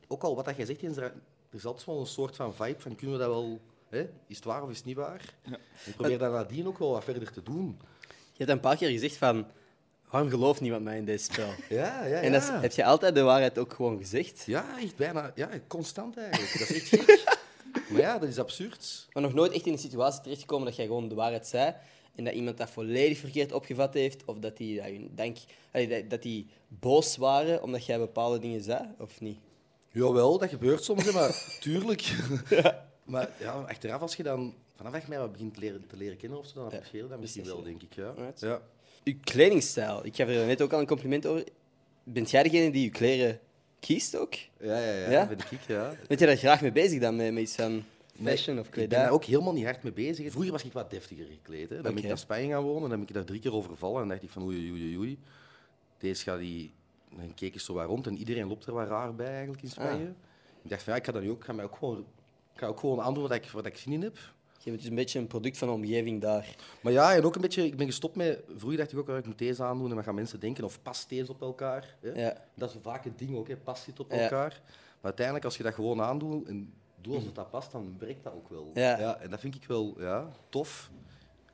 ook al wat dat jij zegt, er, er is altijd wel een soort van vibe van kunnen we dat wel, hè? is het waar of is het niet waar? Ik probeer dat nadien ook wel wat verder te doen. Je hebt een paar keer gezegd van... Waarom gelooft niemand mij in deze spel? Ja, ja, En dat is- heb je altijd de waarheid ook gewoon gezegd? Ja, echt bijna, ja, constant eigenlijk. Dat is echt gek. Maar ja, dat is absurd. Maar nog nooit echt in een situatie terechtgekomen dat jij gewoon de waarheid zei en dat iemand dat volledig verkeerd opgevat heeft of dat die, dat je denk, dat- die boos waren omdat jij bepaalde dingen zei, of niet? Jawel, dat gebeurt soms, maar tuurlijk. Maar ja, achteraf, als je dan vanaf je mij wat begint te leren, te leren kennen of zo, dan apprecieer je dat misschien wel, denk ik. Ja. Ja. Uw kledingstijl, ik gaf er net ook al een compliment over. Bent jij degene die je kleren kiest ook? Ja, ja, ja, Ja? ben ik, ja. Bent je daar graag mee bezig dan, met, met iets van fashion of Ik ben daar ook helemaal niet hard mee bezig. Vroeger was ik wat deftiger gekleed. Hè. Dan ben ik naar Spanje gaan wonen, dan ben ik daar drie keer overvallen en dacht ik van oei, oei, oei. Deze gaat die... Dan keek ik zo wat rond en iedereen loopt er wat raar bij eigenlijk in Spanje. Ah. Ik dacht van ja, ik ga, dat nu ook, ik ga mij ook gewoon... Ik ga ook gewoon aandoen wat ik, wat ik zin in heb. Je bent dus een beetje een product van de omgeving daar. Maar ja, en ook een beetje, ik ben gestopt met. Vroeger dacht ik ook, oh, ik moet deze aandoen en wat gaan mensen denken? Of past deze op elkaar? Hè? Ja. Dat is vaak het ding ook, hè? past dit op elkaar? Maar uiteindelijk, als je dat gewoon aandoet en doe als het dat past, dan werkt dat ook wel. Ja. en dat vind ik wel ja, tof.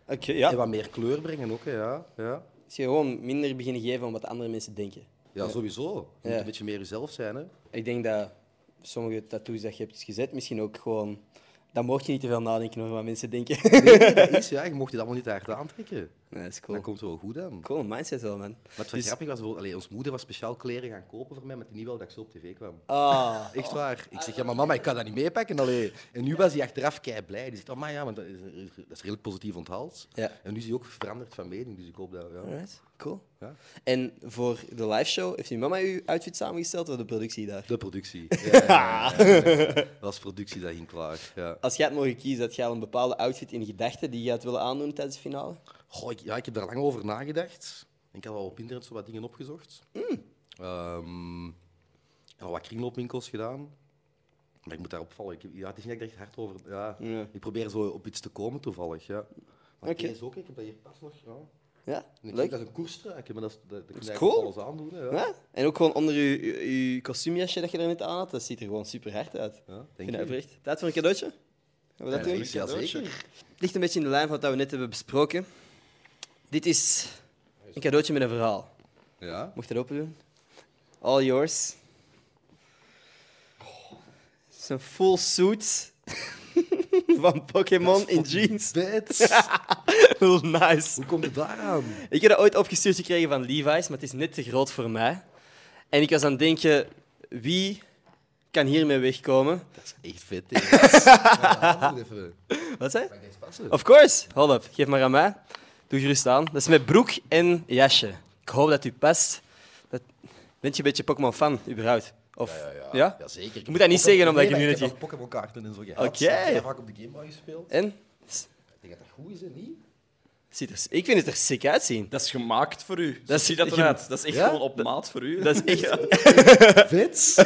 En ja. wat meer kleur brengen ook, hè? Ja, ja. Dus je gewoon minder beginnen geven om wat andere mensen denken. ja sowieso. Je moet een beetje meer jezelf zijn. Hè? Ik denk dat sommige tattoos dat je hebt gezet, misschien ook gewoon... Dan mocht je niet te veel nadenken over wat mensen denken. Nee, nee, dat is, ja, je mocht je dat allemaal niet te hard aantrekken. Nee, dat is cool. Dat komt wel goed aan. Cool mindset wel, man. Maar het Dus- grappig was, bijvoorbeeld, ons moeder was speciaal kleren gaan kopen voor mij, met die niet wel dat ik zo op tv kwam. Ah, Echt waar. Ik zeg, ja, maar mama, ik kan dat niet meepakken. Allee. En nu was hij achteraf kei blij. Die zegt, oh, maar ja, want dat is, dat is redelijk positief onthaald. Ja. En nu is hij ook veranderd van mening, dus ik hoop dat... Ja. alright. Cool. Ja. En voor de live show, heeft uw mama uw outfit samengesteld of de productie daar? De productie. Ja, was productie, dat ging klaar. Ja. Als jij het mogen kiezen, had jij al een bepaalde outfit in gedachten die je had willen aandoen tijdens de finale? Goh, ik, ja, ik heb daar lang over nagedacht. Ik had al op internet zo wat dingen opgezocht. Ehm, al wat kringloopwinkels gedaan. Maar ik moet daar opvallen. Ik, heb- ja, het is niet dat ik er echt hard over... Ja. Ik probeer zo op iets te komen, toevallig. Ja. Maar Oké. deze ook, ik heb dat hier pas nog... Ja. Ja, ik leuk. Dat is een koerstruik, maar dat, is, dat, dat, is cool. alles aandoen. hè, Ja. Ja? En ook gewoon onder je, je, je kostuumjasje dat je er net aan had, dat ziet er gewoon super hard uit. Ja, Ik denk vind dat je? oprecht. Tijd voor een cadeautje? Gaan we dat doen? Ja, zeker. ligt een beetje in de lijn van wat we net hebben besproken. Dit is een cadeautje met een verhaal. Ja. Mocht je dat open doen? All yours. Het is een full suit van Pokémon in jeans. Heel nice. Hoe komt het daaraan? Ik heb dat ooit opgestuurd gekregen van Levi's, maar het is net te groot voor mij. En ik was aan het denken, wie kan hiermee wegkomen? Dat is echt vet. Ja, even. Wat zei je? Of course. Hold up. Geef maar aan mij. Doe gerust aan. Dat is met broek en jasje. Ik hoop dat u past. Dat... Bent je een beetje Pokémon-fan, überhaupt? Of... Ja, ja, ja. Zeker. Ik moet dat niet zeggen, omdat nee, nu Ik heb Pokémon-kaarten en zo gehad. Oké. Ik heb vaak op de Game Boy gespeeld. En? Ik denk dat dat goed is, hè? Niet? Ziet er... Ik vind het er sick uitzien. Dat is gemaakt voor u. Dat ziet dat eruit. Dat is echt Ja? gewoon op maat voor u. Dat is echt... Vet.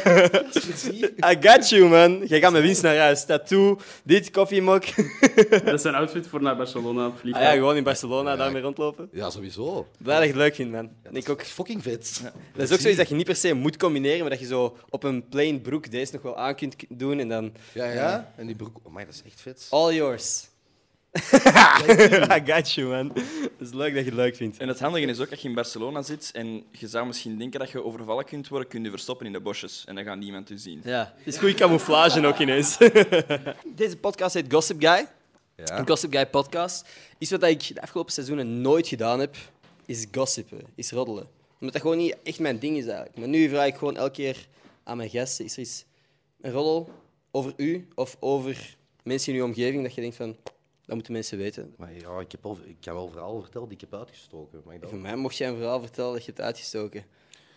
Precies. I got you, man. Jij gaat met winst naar huis. Tattoo, dit, koffiemok. Dat is zijn outfit voor naar Barcelona op Ah vliegtuig. ja, gewoon in Barcelona daarmee rondlopen. Ja, sowieso. Blij dat je het leuk vindt, man. Ja, En ik ook. is fucking vet. Dat is ook zoiets dat je niet per se moet combineren, maar dat je zo op een plain broek deze nog wel aan kunt doen en dan Ja, ja. En die broek... Oh, my, dat is echt vet. all yours. I got you, man. Het is leuk dat je het leuk vindt. En het handige is ook dat je in Barcelona zit en je zou misschien denken dat je overvallen kunt worden, kun je verstoppen in de bosjes en dan gaat niemand u zien. Ja, het is goede camouflage ook ineens. Deze podcast heet Gossip Guy. Ja. Een Gossip Guy podcast. Iets wat ik de afgelopen seizoenen nooit gedaan heb, is gossipen, is roddelen. Omdat dat gewoon niet echt mijn ding is eigenlijk. Maar nu vraag ik gewoon elke keer aan mijn gasten, is er iets, een roddel over u of over mensen in uw omgeving dat je denkt van, dat moeten mensen weten. Maar ja, ik, heb al, ik heb wel verhalen verteld die ik heb uitgestoken. Ook? mij mocht jij een verhaal vertellen dat je het uitgestoken.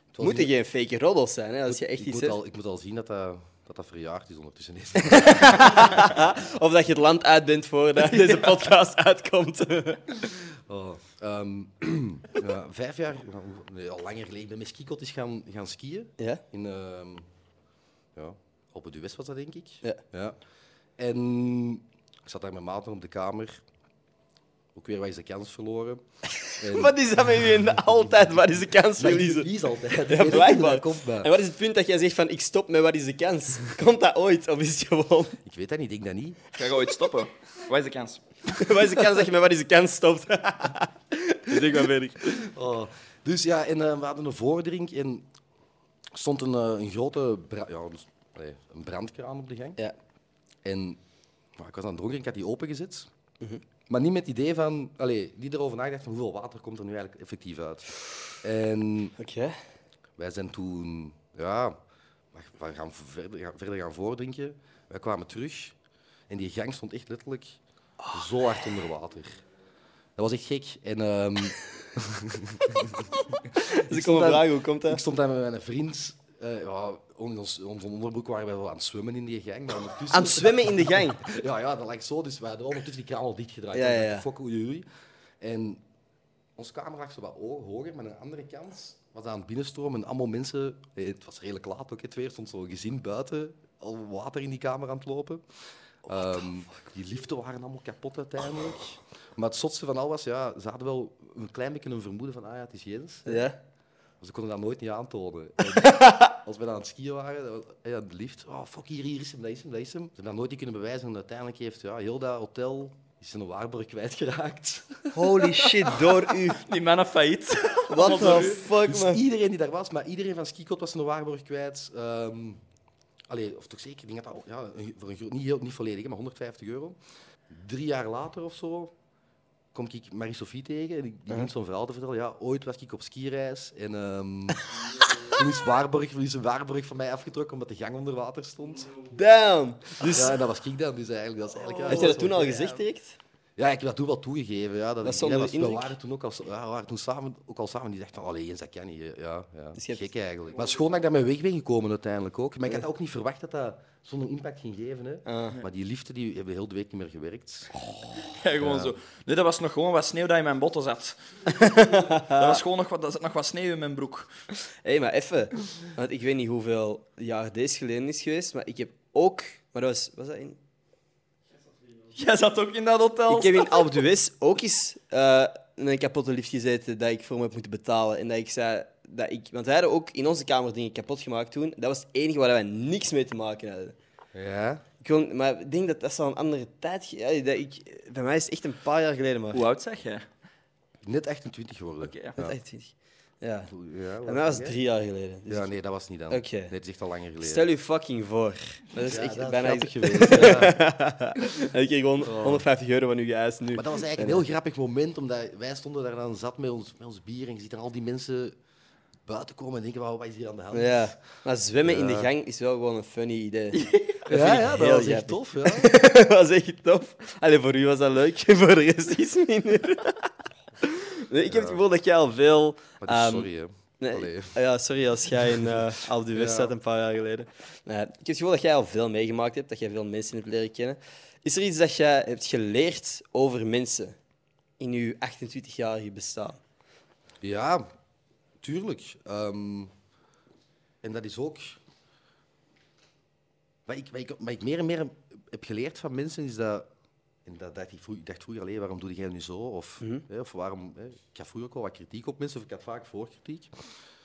Het was moeten niet- geen fake roddels zijn, hè, als je echt ik, iets moet hebt. al, ik moet al zien dat dat, dat, dat verjaard is ondertussen. Of dat je het land uit bent voordat deze podcast uitkomt. Oh, ehm, ja, vijf jaar, nee, al langer geleden, ik ben met skikot eens gaan, gaan skiën. ja? In ehm ja, Alpe d'Huez was dat, denk ik. Ja. En ik zat daar met maten op de kamer. Ook weer wat is de kans verloren. En- Wat is dat met u in altijd? Wat is de kans ik verliezen? verlies altijd. Ik Ja, blijkbaar. komt, maar- En wat is het punt dat jij zegt van ik stop met wat is de kans? Komt dat ooit? Of is het gewoon... Ik weet dat niet, ik denk dat niet. Ga je ooit stoppen? Wat is de kans? wat is de kans dat je met wat is de kans stopt? zeg maar verder. Oh. Dus ja, en, eh, we hadden een voordrink en stond een, eh, een grote bra- ja, dus, een brandkraan op de gang. Ja. En maar ik was aan het dronken, ik had die opengezet. Mhm. Maar niet met het idee van, allee, niet erover nagedacht van hoeveel water komt er nu eigenlijk effectief uit. En Oké. wij zijn toen, ja, we gaan verder, gaan verder gaan voordrinken. Wij kwamen terug en die gang stond echt letterlijk zo hard onder water. Dat was echt gek. En ehm, Dus ik kom vragen, hoe komt ik dat? stond daar met mijn vriend. Eh ja, in ons, ons onderbroek waren we wel aan het zwemmen in die gang. Maar ondertussen... Aan het zwemmen in de gang. Ja, ja, dat lag zo. Dus wij hadden ondertussen die kraan al dichtgedraaid. Ja, ja, oei, oei. En onze kamer lag zo wat ho- hoger, maar aan de andere kant was aan het binnenstromen en allemaal mensen... eh, Het was redelijk laat ook, het weer. stond zo'n gezin buiten, al water in die kamer aan het lopen. Ehm, die liften waren allemaal kapot uiteindelijk. Maar het zotste van al was, ja, ze hadden wel een klein beetje een vermoeden van, ah ja, het is Jens. Ja. Maar ze konden dat nooit niet aantonen. En als we dan aan het skiën waren, ja, de lift, oh fuck, hier, hier is hem, daar is hem, daar is hem. Ze hebben dat nooit niet kunnen bewijzen en uiteindelijk heeft ja, heel dat hotel is zijn waarborg kwijtgeraakt. Holy shit, door u. Die mannen failliet. What the fuck, Dus man? iedereen die daar was, maar iedereen van Skikot was zijn waarborg kwijt. Ehm allee, of toch zeker, ik denk dat dat, ja, voor een, niet, heel, niet volledig, maar 150 euro. Drie jaar later of zo kom ik Marie-Sophie tegen en die, die begint zo'n verhaal te vertellen. Ja, ooit was ik op skireis en ehm, toen is, waarborg, is een waarborg van mij afgetrokken omdat de gang onder water stond. Damn. Dus Ja, en dat was ik dan, dus eigenlijk, dat is eigenlijk... had je dat toen al gezegd direct? Ja, ik heb dat toen wel toegegeven. Ja, dat, Dat is ja, dat- we waren toen ook al, ja, we waren toen samen, ook al samen. Die zegt van, allee, eens, dat kan niet. Ja, ja. Dus je hebt- Gek eigenlijk. Maar het is gewoon dat ik daarmee weg ben gekomen uiteindelijk ook. Maar ik had ook niet verwacht dat dat zo'n impact ging geven. Hè. Ah. Maar die liefde die hebben heel de week niet meer gewerkt. Ja, gewoon zo. Nee, dat was nog gewoon wat sneeuw dat in mijn botten zat. dat was gewoon nog wat, er zat nog wat sneeuw in mijn broek. Hé, maar even. Want ik weet niet hoeveel jaar deze geleden is geweest, maar ik heb ook... Maar dat was... Was dat in... Jij zat ook in dat hotel. Ik heb in Alpe ook eens eh, in een kapotte lift gezeten dat ik voor me heb moeten betalen. En dat ik zei... Dat ik, want wij hadden ook in onze kamer dingen kapot gemaakt toen. Dat was het enige waar wij niks mee te maken hadden. Ja. Ik kon, maar ik denk dat dat zo'n een andere tijd... Ja, dat ik, bij mij is het echt een paar jaar geleden, maar... Hoe oud zeg jij? Net 28 geworden. Oké, ja. Echt twintig. Ja. Ja, Bij mij was drie jaar geleden. Dus Ja, nee, dat was niet dan. Oké. Nee, het is echt al langer geleden. Stel je fucking voor. Dat is Ja, echt dat is bijna... grappig geweest. ja. En ik kreeg gewoon 150 euro van u geëist nu. Maar dat was eigenlijk een heel grappig moment, omdat wij stonden daar dan zat met ons, met ons bier en je ziet dan al die mensen buiten komen en denken, "Wauw, wat is hier aan de hand? Ja, maar zwemmen in de gang is wel gewoon een funny idee. ja, ja, dat was echt grappig. tof. Ja. dat was echt tof. Allee, voor u was dat leuk, voor de rest iets minder. nee, ik heb het gevoel dat jij al veel... Maar dus, ehm, sorry, hè. Nee, Allee. ja, sorry als jij in uh, Ja. zat een paar jaar geleden. Nee, ik heb het gevoel dat jij al veel meegemaakt hebt, dat jij veel mensen hebt leren kennen. Is er iets dat jij hebt geleerd over mensen in je 28-jarige bestaan? Ja, tuurlijk. Ehm, en dat is ook... Wat ik, wat, ik, wat ik meer en meer heb geleerd van mensen is dat... En dat dacht ik, vroeg, dacht vroeger, allee, waarom doe jij nu zo? Of, hè, of waarom... Hè, ik had vroeger ook wel wat kritiek op mensen, of ik had vaak voorkritiek.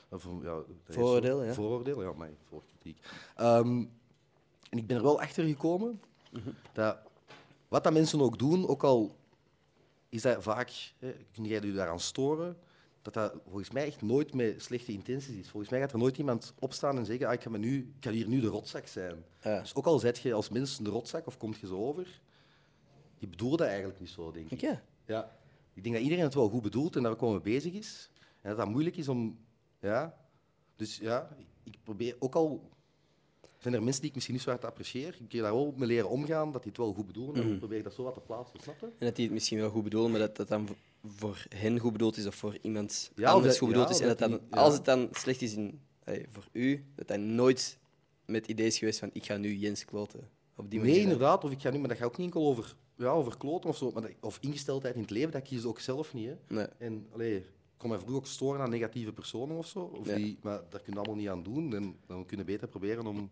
Of, ja. Vooroordeel, ja. Vooroordeel, ja, maar voorkritiek. Ehm, en ik ben er wel achter gekomen dat wat dat mensen ook doen, ook al is dat vaak, hè, kun jij je daaraan storen, dat dat volgens mij echt nooit met slechte intenties is. Volgens mij gaat er nooit iemand opstaan en zeggen, ah, ik, ga me nu, ik ga hier nu de rotzak zijn. Ja. Dus ook al zet je als mens de rotzak of komt je zo over, je bedoelt dat eigenlijk niet zo, denk ik. Oké. Ja. Ik denk dat iedereen het wel goed bedoelt en daar ook mee bezig is. En dat dat moeilijk is om... Ja. Dus ja, ik probeer ook al... Zijn er mensen die ik misschien niet zo hard apprecieer, ik kan daar wel mee leren omgaan, dat die het wel goed bedoelen. En dan probeer ik dat zo wat te plaatsen, snap je? En dat die het misschien wel goed bedoelen, maar dat dat dan voor hen goed bedoeld is of voor iemand Ja, anders dat- goed bedoeld ja, is. En dat dat dan, die- als het dan slecht is in, allee, voor u, dat dat nooit met het idee is geweest van ik ga nu Jens kloten. Op die Nee, manier. inderdaad. Of ik ga nu, maar dat gaat ook niet enkel over, ja, over kloten of zo. Maar dat- of ingesteldheid in het leven, dat kies ik ook zelf niet. Hè. Nee. En allee, ik kon mij vroeger ook storen aan negatieve personen of zo. Of die, maar daar kun je allemaal niet aan doen. En dan kunnen we beter proberen om.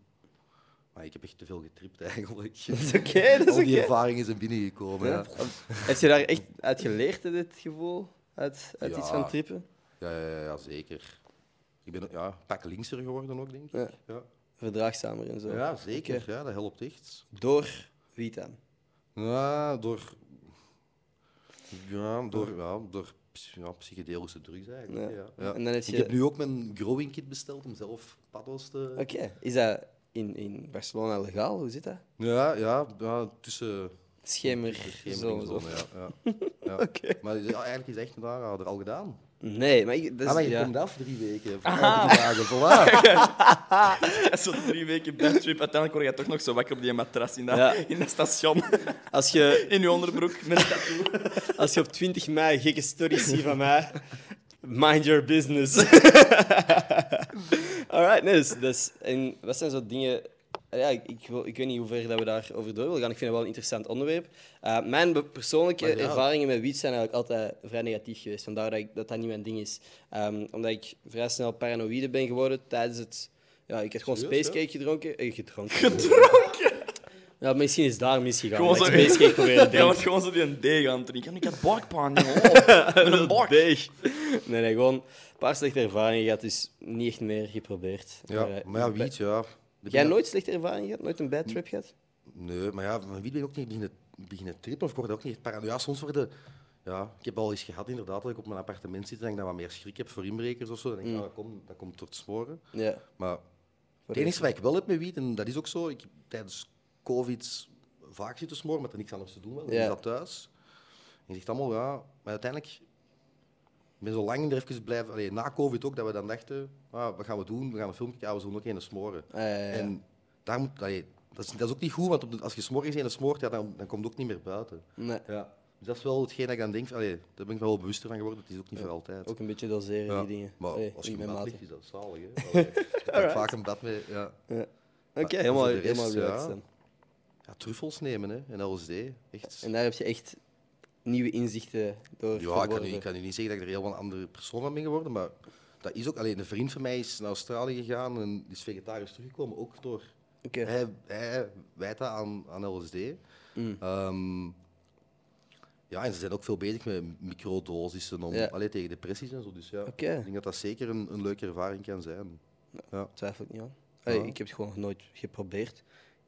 Maar ik heb echt te veel getript eigenlijk. Dat is oké, dat is Al die oké. ervaringen zijn binnengekomen. Ja. Ja. Heb je daar echt uit geleerd, dit gevoel? Uit, uit Ja. iets van trippen? Ja, ja, ja, zeker. Ik ben ja, een pak linkser geworden ook, denk ik. Ja. Ja, Verdraagzamer en zo. ja zeker. Ja, dat helpt echt. Door wie dan? Ja, door... Ja, door, ja, door ja, psychedelische drugs eigenlijk. Ja. Ja. En dan heb Ik je- heb nu ook mijn growing kit besteld om zelf paddo's te... Oké. Is dat in, in Barcelona legaal? Hoe zit dat? Ja, ja, ja, tussen... Schemer, tussen zo. Ja, ja. ja. Oké. Maar eigenlijk is het echt een aanrader al gedaan. Nee, maar ik, dat is, ah, maar je ja. komt af drie weken. Ah. Drie dagen, voilà. En Zo drie weken bedtrip. Uiteindelijk word je toch nog zo wakker op die matras in dat, Ja. in dat station. Als je, In je onderbroek met een tattoo. als je op 20 mei gekke stories ziet van mij, mind your business. Alright, nee, dus, dus, en wat zijn zo dingen... Ja, ik, ik, wil, ik weet niet hoe ver dat we daarover door willen gaan. Ik vind het wel een interessant onderwerp. Uh, mijn persoonlijke Maar ja. ervaringen met wiet zijn eigenlijk altijd vrij negatief geweest. Vandaar dat ik, dat, dat niet mijn ding is. Um, omdat ik vrij snel paranoïde ben geworden tijdens het... Ja, ik heb gewoon Serieus, spacecake gedronken. Eh, gedronken. Gedronken? Ja, misschien is daar misgegaan. Gewoon ik zo- te Je drinken. wordt gewoon zo die een D gaan drinken. Ik heb buikpijn, joh. Met een bak. Deeg. Nee, nee, gewoon een paar slechte ervaringen gehad, dus niet echt meer geprobeerd. Ja, eh, maar ja, wiet, ja. Jij nooit slechte ervaringen gehad? Nooit een bad trip gehad? Nee, maar ja, van wiet ben ik ook niet beginnen, beginnen trippen of ik word ook niet paranoia. Ja, soms worden... Ja, ik heb al eens gehad inderdaad dat ik op mijn appartement zit en ik dan wat meer schrik heb voor inbrekers of zo. Dan denk ik, Mm. ah, dat, komt, dat komt door het smoren. Ja. Maar het enige wat ik wel heb met wiet, en dat is ook zo, ik heb tijdens COVID vaak zitten smoren, maar er niks anders te doen was. Dan Ja. is dat thuis. En je zegt allemaal, ja, maar uiteindelijk... Ik ben zo lang er even blijven... Allee, na COVID ook, dat we dan dachten, ah, wat gaan we doen? We gaan een film kijken, we zullen ook een smoren. Ja, ja, ja. En daar moet, allee, dat, is, dat is ook niet goed, want op de- als je s'morgens een smoort, ja, dan, dan komt het ook niet meer buiten. Nee. Ja. Dus dat is wel hetgeen dat ik aan denk. Allee, daar ben ik wel bewuster van geworden. Het is ook niet voor altijd. Ook een beetje doseren, Ja, die dingen. Maar Allee, als je in ligt, is dat zalig. Hè? Ik heb vaak een bad mee. Ja. Oké, Maar helemaal, rest, helemaal relaxed ja. dan. ja, truffels nemen hè? en LSD. Echt. En daar heb je echt nieuwe inzichten door Ja, ik kan, nu, ik kan nu niet zeggen dat ik er helemaal een andere persoon van ben geworden, maar dat is ook... Alleen een vriend van mij is naar Australië gegaan en is vegetarisch teruggekomen, ook door... Oké. Hij, hij wijt dat aan, aan LSD. Mm. Ehm, ja, en ze zijn ook veel bezig met microdosissen om, Ja. allee, tegen depressies en zo. Dus ja, ik denk dat dat zeker een, een leuke ervaring kan zijn. Ja. Twijfel ik niet aan. Allee, Ja. Ik heb het gewoon nog nooit geprobeerd.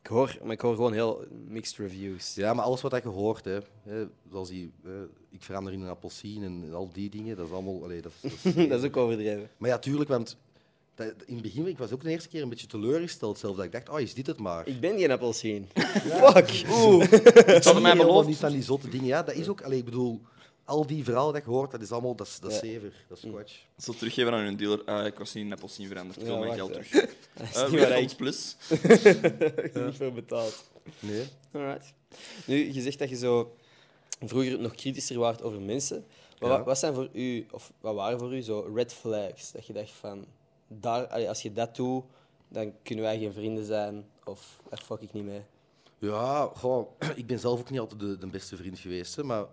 Ik hoor, maar ik hoor gewoon heel mixed reviews. ja, maar alles wat je hoort, hè, hè, zoals die, eh, ik verander in een appelsien en, al die dingen, dat is allemaal... Allee, dat, is- dat is- dat is ook overdreven. Maar ja, tuurlijk, want dat, in het begin ik was ook de eerste keer een beetje teleurgesteld zelf. Dat ik dacht, oh, is dit het maar? Ik ben geen appelsien. Fuck. Oeh. Ze hadden mij beloofd. niet van die zotte dingen. Ja, dat is ook... Allee, ik bedoel, al die verhalen dat je hoort, dat is allemaal... Dat is, dat is Ja. zever. Dat is squatch. Zo teruggeven aan hun dealer. Ah, ik was niet in appelsien veranderd. Ik wil Ja, mijn geld terug. Dat is Uh, niet waar ik plus. niet voor betaald. Nee. Alright. Nu, je zegt dat je zo vroeger nog kritischer waart over mensen. Maar Ja. wat, wat zijn voor u, of wat waren voor u zo red flags? Dat je dacht van, daar, allee, als je dat doet, dan kunnen wij geen vrienden zijn. Of daar fuck ik niet mee. Ja, goh, ik ben zelf ook niet altijd de, de beste vriend geweest. Hè, maar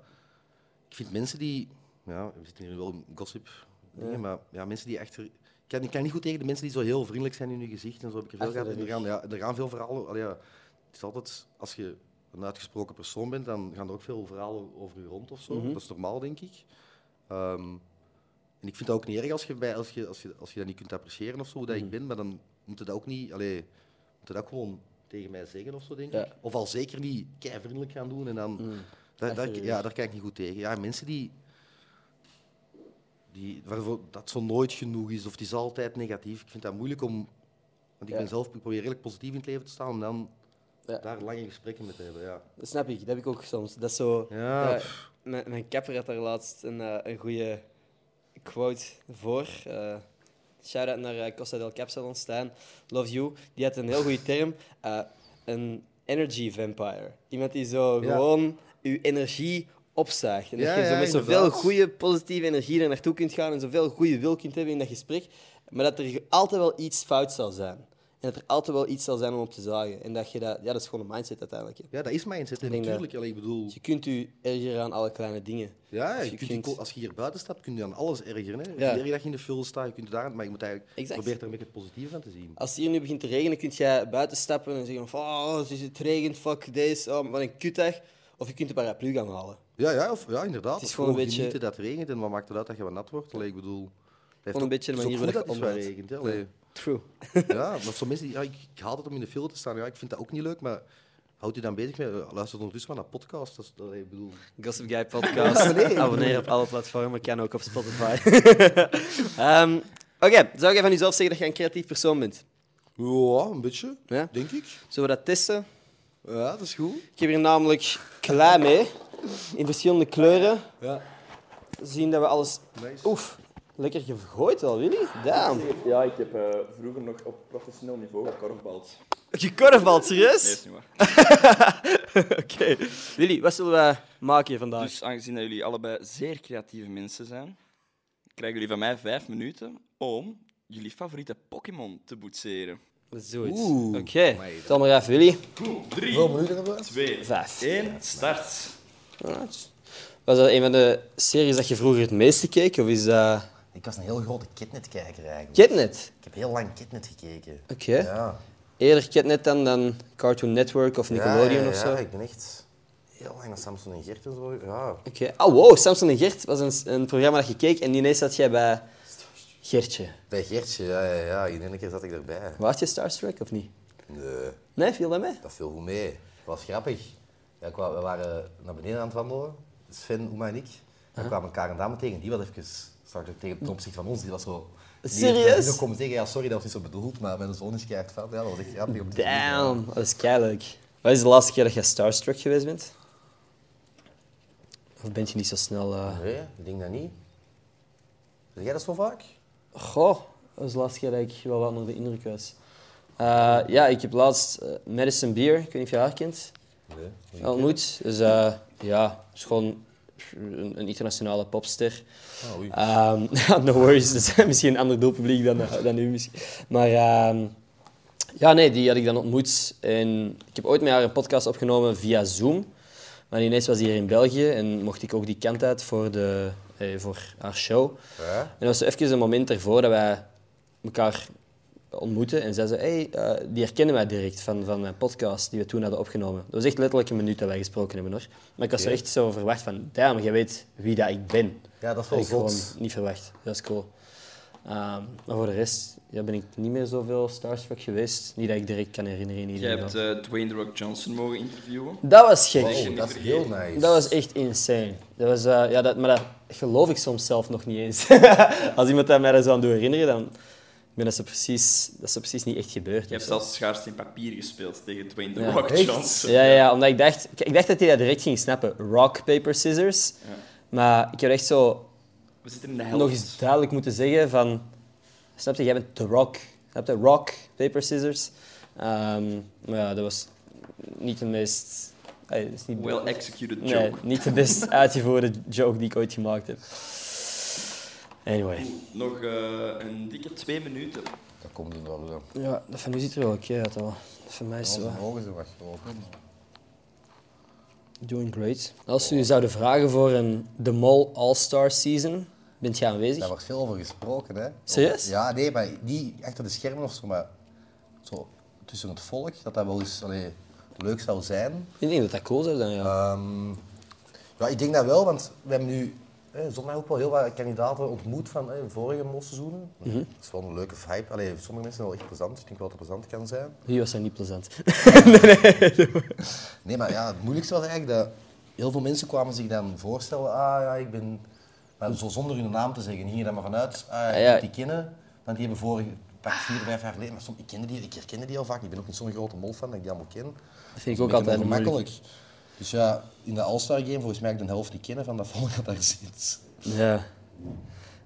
ik vind mensen die... Ja, we zitten hier wel in gossip dingen, Ja. maar ja, mensen die echter... Ik kan, ik kan niet goed tegen de mensen die zo heel vriendelijk zijn in hun gezicht en zo heb ik er veel gehad. er, gaan, ja, er gaan veel verhalen... allee, ja, het is altijd... Als je een uitgesproken persoon bent, dan gaan er ook veel verhalen over je rond of zo. Mhm. Dat is normaal, denk ik. Ehm, en ik vind dat ook niet erg als je, bij, als je, als je, als je dat niet kunt appreciëren of zo, hoe dat Mhm. ik ben, maar dan moet dat ook niet... Allee, moet dat ook gewoon tegen mij zeggen of zo, denk Ja. ik. Of al zeker niet kei vriendelijk gaan doen en dan... Mm. Achter de ja, daar kijk ik niet goed tegen. Ja, mensen die, die waarvoor dat zo nooit genoeg is of het is altijd negatief. Ik vind dat moeilijk om. Want ik ben zelf, ik probeer redelijk positief in het leven te staan om dan Ja. daar lange gesprekken mee te hebben. Ja, Dat snap ik, dat heb ik ook soms. Dat is zo... ja, pff, mijn, mijn kapper had daar laatst een, eh, een goede quote voor. Eh Shout-out naar eh, Costa del Cap Stijn. Love you. Die had een heel goede term. eh, een energy vampire. Iemand die zo Ja. gewoon uw energie opzuigt. En dat Ja, je zo met zoveel goede, positieve energie er naartoe kunt gaan en zoveel goede wil kunt hebben in dat gesprek. Maar dat er altijd wel iets fout zal zijn. En dat er altijd wel iets zal zijn om op te zagen. En dat je dat... Ja, dat is gewoon een mindset uiteindelijk. hè. ja, dat is mindset. En dat- natuurlijk, allee, ik bedoel, Je kunt u ergeren aan alle kleine dingen. ja, dus je je kunt, je als je hier buiten stapt, kun je aan alles ergeren. Hè. Ja. Je dat je in de file staat, je kunt daar, maar je moet eigenlijk Exact. proberen er een beetje het positieve van te zien. Als het hier nu begint te regenen, kun jij buiten stappen en zeggen van oh, het is- het regent, fuck deze, oh, wat een kutdag. Of je kunt een paraplu gaan halen. Ja, ja, of, ja inderdaad. Het is gewoon een beetje- genieten dat het regent en wat maakt het uit dat je wat nat wordt? Allee, ik bedoel, dat Gewoon een beetje de het is manier waarop goed je dat het regent. Hè. True. Ja, maar sommige mensen, die- ja, ik, ik haat het om in de file te staan. Ja, ik vind dat ook niet leuk, maar houd je dan bezig met... eh, Luister ondertussen maar naar podcasts. Dat is, dat, ik bedoel... Gossip Guy podcast. Abonneer op alle platformen, kan ook op Spotify. Ehm, Oké, zou jij van jezelf zeggen dat je een creatief persoon bent? Ja, een beetje, Ja? denk ik. Zullen we dat testen? Ja, dat is goed. Ik heb hier namelijk klei mee, in verschillende kleuren. Ja. Zien dat we alles... Nice. Oef, lekker gegooid al, Willy. Damn. Ja, ik heb eh, vroeger nog op professioneel niveau gekorfbald. Gekorfbald, serieus? Nee, is niet waar. Oké. Willy, wat zullen wij maken vandaag? Dus aangezien dat jullie allebei zeer creatieve mensen zijn, krijgen jullie van mij vijf minuten om jullie favoriete Pokémon te boetseren. Zoiets. Oeh. Oké, Amai. tel maar even, Willy. Drie, Wel minuten hebben we? twee, Vijf. één, start. Was dat een van de series dat je vroeger het meeste keek? Of is dat Ik was een heel grote Kidnet-kijker eigenlijk. Kidnet? Ik heb heel lang Kidnet gekeken. Oké. Ja. Eerder Kidnet dan, dan Cartoon Network of Nickelodeon ja, of zo? Ja, ik ben echt heel lang naar Samson en Gert en zo. Ja. Oké. Oh, wow, Samson en Gert was een, een programma dat je keek en ineens zat jij bij Gertje. Bij Gertje, ja, ja, ja. In ene keer zat ik erbij. Was je Starstruck of niet? Nee, Nee, viel dat mee? dat viel goed mee. Dat was grappig. Ja, we waren naar beneden aan het wandelen, Sven, Oema en ik. We kwamen elkaar een dame tegen, die was even ook tegen ten opzichte van ons. Die was zo... Serieus? ook komen zeggen, ja, sorry, dat was niet zo bedoeld, maar mijn zoon is keihard. Ja, dat was echt grappig om te zien. Damn, dat is keileuk. Wat is de laatste keer dat jij Starstruck geweest bent? Of ben je niet zo snel... eh, Nee, ik denk dat niet. Zeg jij dat zo vaak? Goh, dat is de laatste keer dat ik wel wat onder de indruk was. Eh, ja, ik heb laatst eh, Madison Beer, ik weet niet of je haar kent, Nee. ontmoet. Dus ja, is gewoon een, internationale popster. Ah. Ehm, no worries, dat is misschien een ander doelpubliek dan, dan u misschien. Maar ehm, ja, nee, die had ik dan ontmoet. En ik heb ooit met haar een podcast opgenomen via Zoom. Maar ineens was die hier in België en mocht ik ook die kant uit voor, de, eh, voor haar show. Ja? En dat was even een moment ervoor dat wij elkaar ontmoeten. En zei, hey, eh, die herkende mij direct van, van mijn podcast die we toen hadden opgenomen. Dat was echt letterlijk een minuut dat wij gesproken hebben hoor. Maar ik was echt zo verwacht van, damn, jij weet wie dat ik ben. Ja, dat is Dat wel had ik gewoon niet verwacht. Dat is cool. Ehm, maar voor de rest ja, ben ik niet meer zoveel starstruck geweest. Niet dat ik direct kan herinneren in ieder Jij hebt eh, Dwayne The Rock Johnson mogen interviewen. Dat was gek. Wow, dat is heel nice. Dat was echt insane. Dat was, eh, ja, dat, maar dat geloof ik soms zelf nog niet eens. Als iemand dat mij daar zou aan doen herinneren, dan ben dat zo precies, dat is precies niet echt gebeurd. Je hebt zelfs schaarste in papier gespeeld tegen Dwayne The Ja. Rock? Johnson. Ja, ja, omdat ik dacht, ik dacht dat hij dat direct ging snappen. Rock, paper, scissors. Ja. Maar ik heb echt zo We zitten in de helft. nog eens duidelijk moeten zeggen van... Snap je, jij bent The Rock. Snap je? Rock, paper, scissors. Ehm, maar ja, dat was niet de meest... Allee, dat is niet Well executed joke. Nee, niet de best uitgevoerde joke die ik ooit gemaakt heb. Anyway. Nog eh, een dikke twee minuten. Dat komt in orde. Ja, dat van u ziet er wel oké uit al. Dat van mij is wel ogen zijn wat groter. doing great. Als u zouden vragen voor een The Mall All-Star Season, bent je aanwezig? Daar wordt veel over gesproken, hè? Serieus? Ja, nee, maar niet achter de schermen of zo, maar zo tussen het volk, dat dat wel eens allee, leuk zou zijn. Ik denk dat dat cool zou zijn, ja. Ehm, ja, ik denk dat wel, want we hebben nu hè, zondag ook wel heel wat kandidaten ontmoet van hè, vorige molseizoenen. Mhm. Het is wel een leuke vibe. Allee, sommige mensen zijn wel echt plezant. Ik denk wel dat het plezant kan zijn. Wie was dat niet plezant? Nee, maar ja, het moeilijkste was eigenlijk dat heel veel mensen kwamen zich dan voorstellen, ah ja, ik ben... Maar zo zonder hun naam te zeggen, gingen er maar vanuit, ah, ja. die kennen. Want die hebben vorige, pak vier, vijf jaar geleden, maar soms, ik, kende die, ik herkende die al vaak. Ik ben ook niet zo'n grote mol fan dat ik die allemaal ken. Dat vind ik Dat ook altijd moeilijk. Dus ja, in de All-Star Game, volgens mij heb ik de helft niet kennen van dat volk dat daar zit. Ja.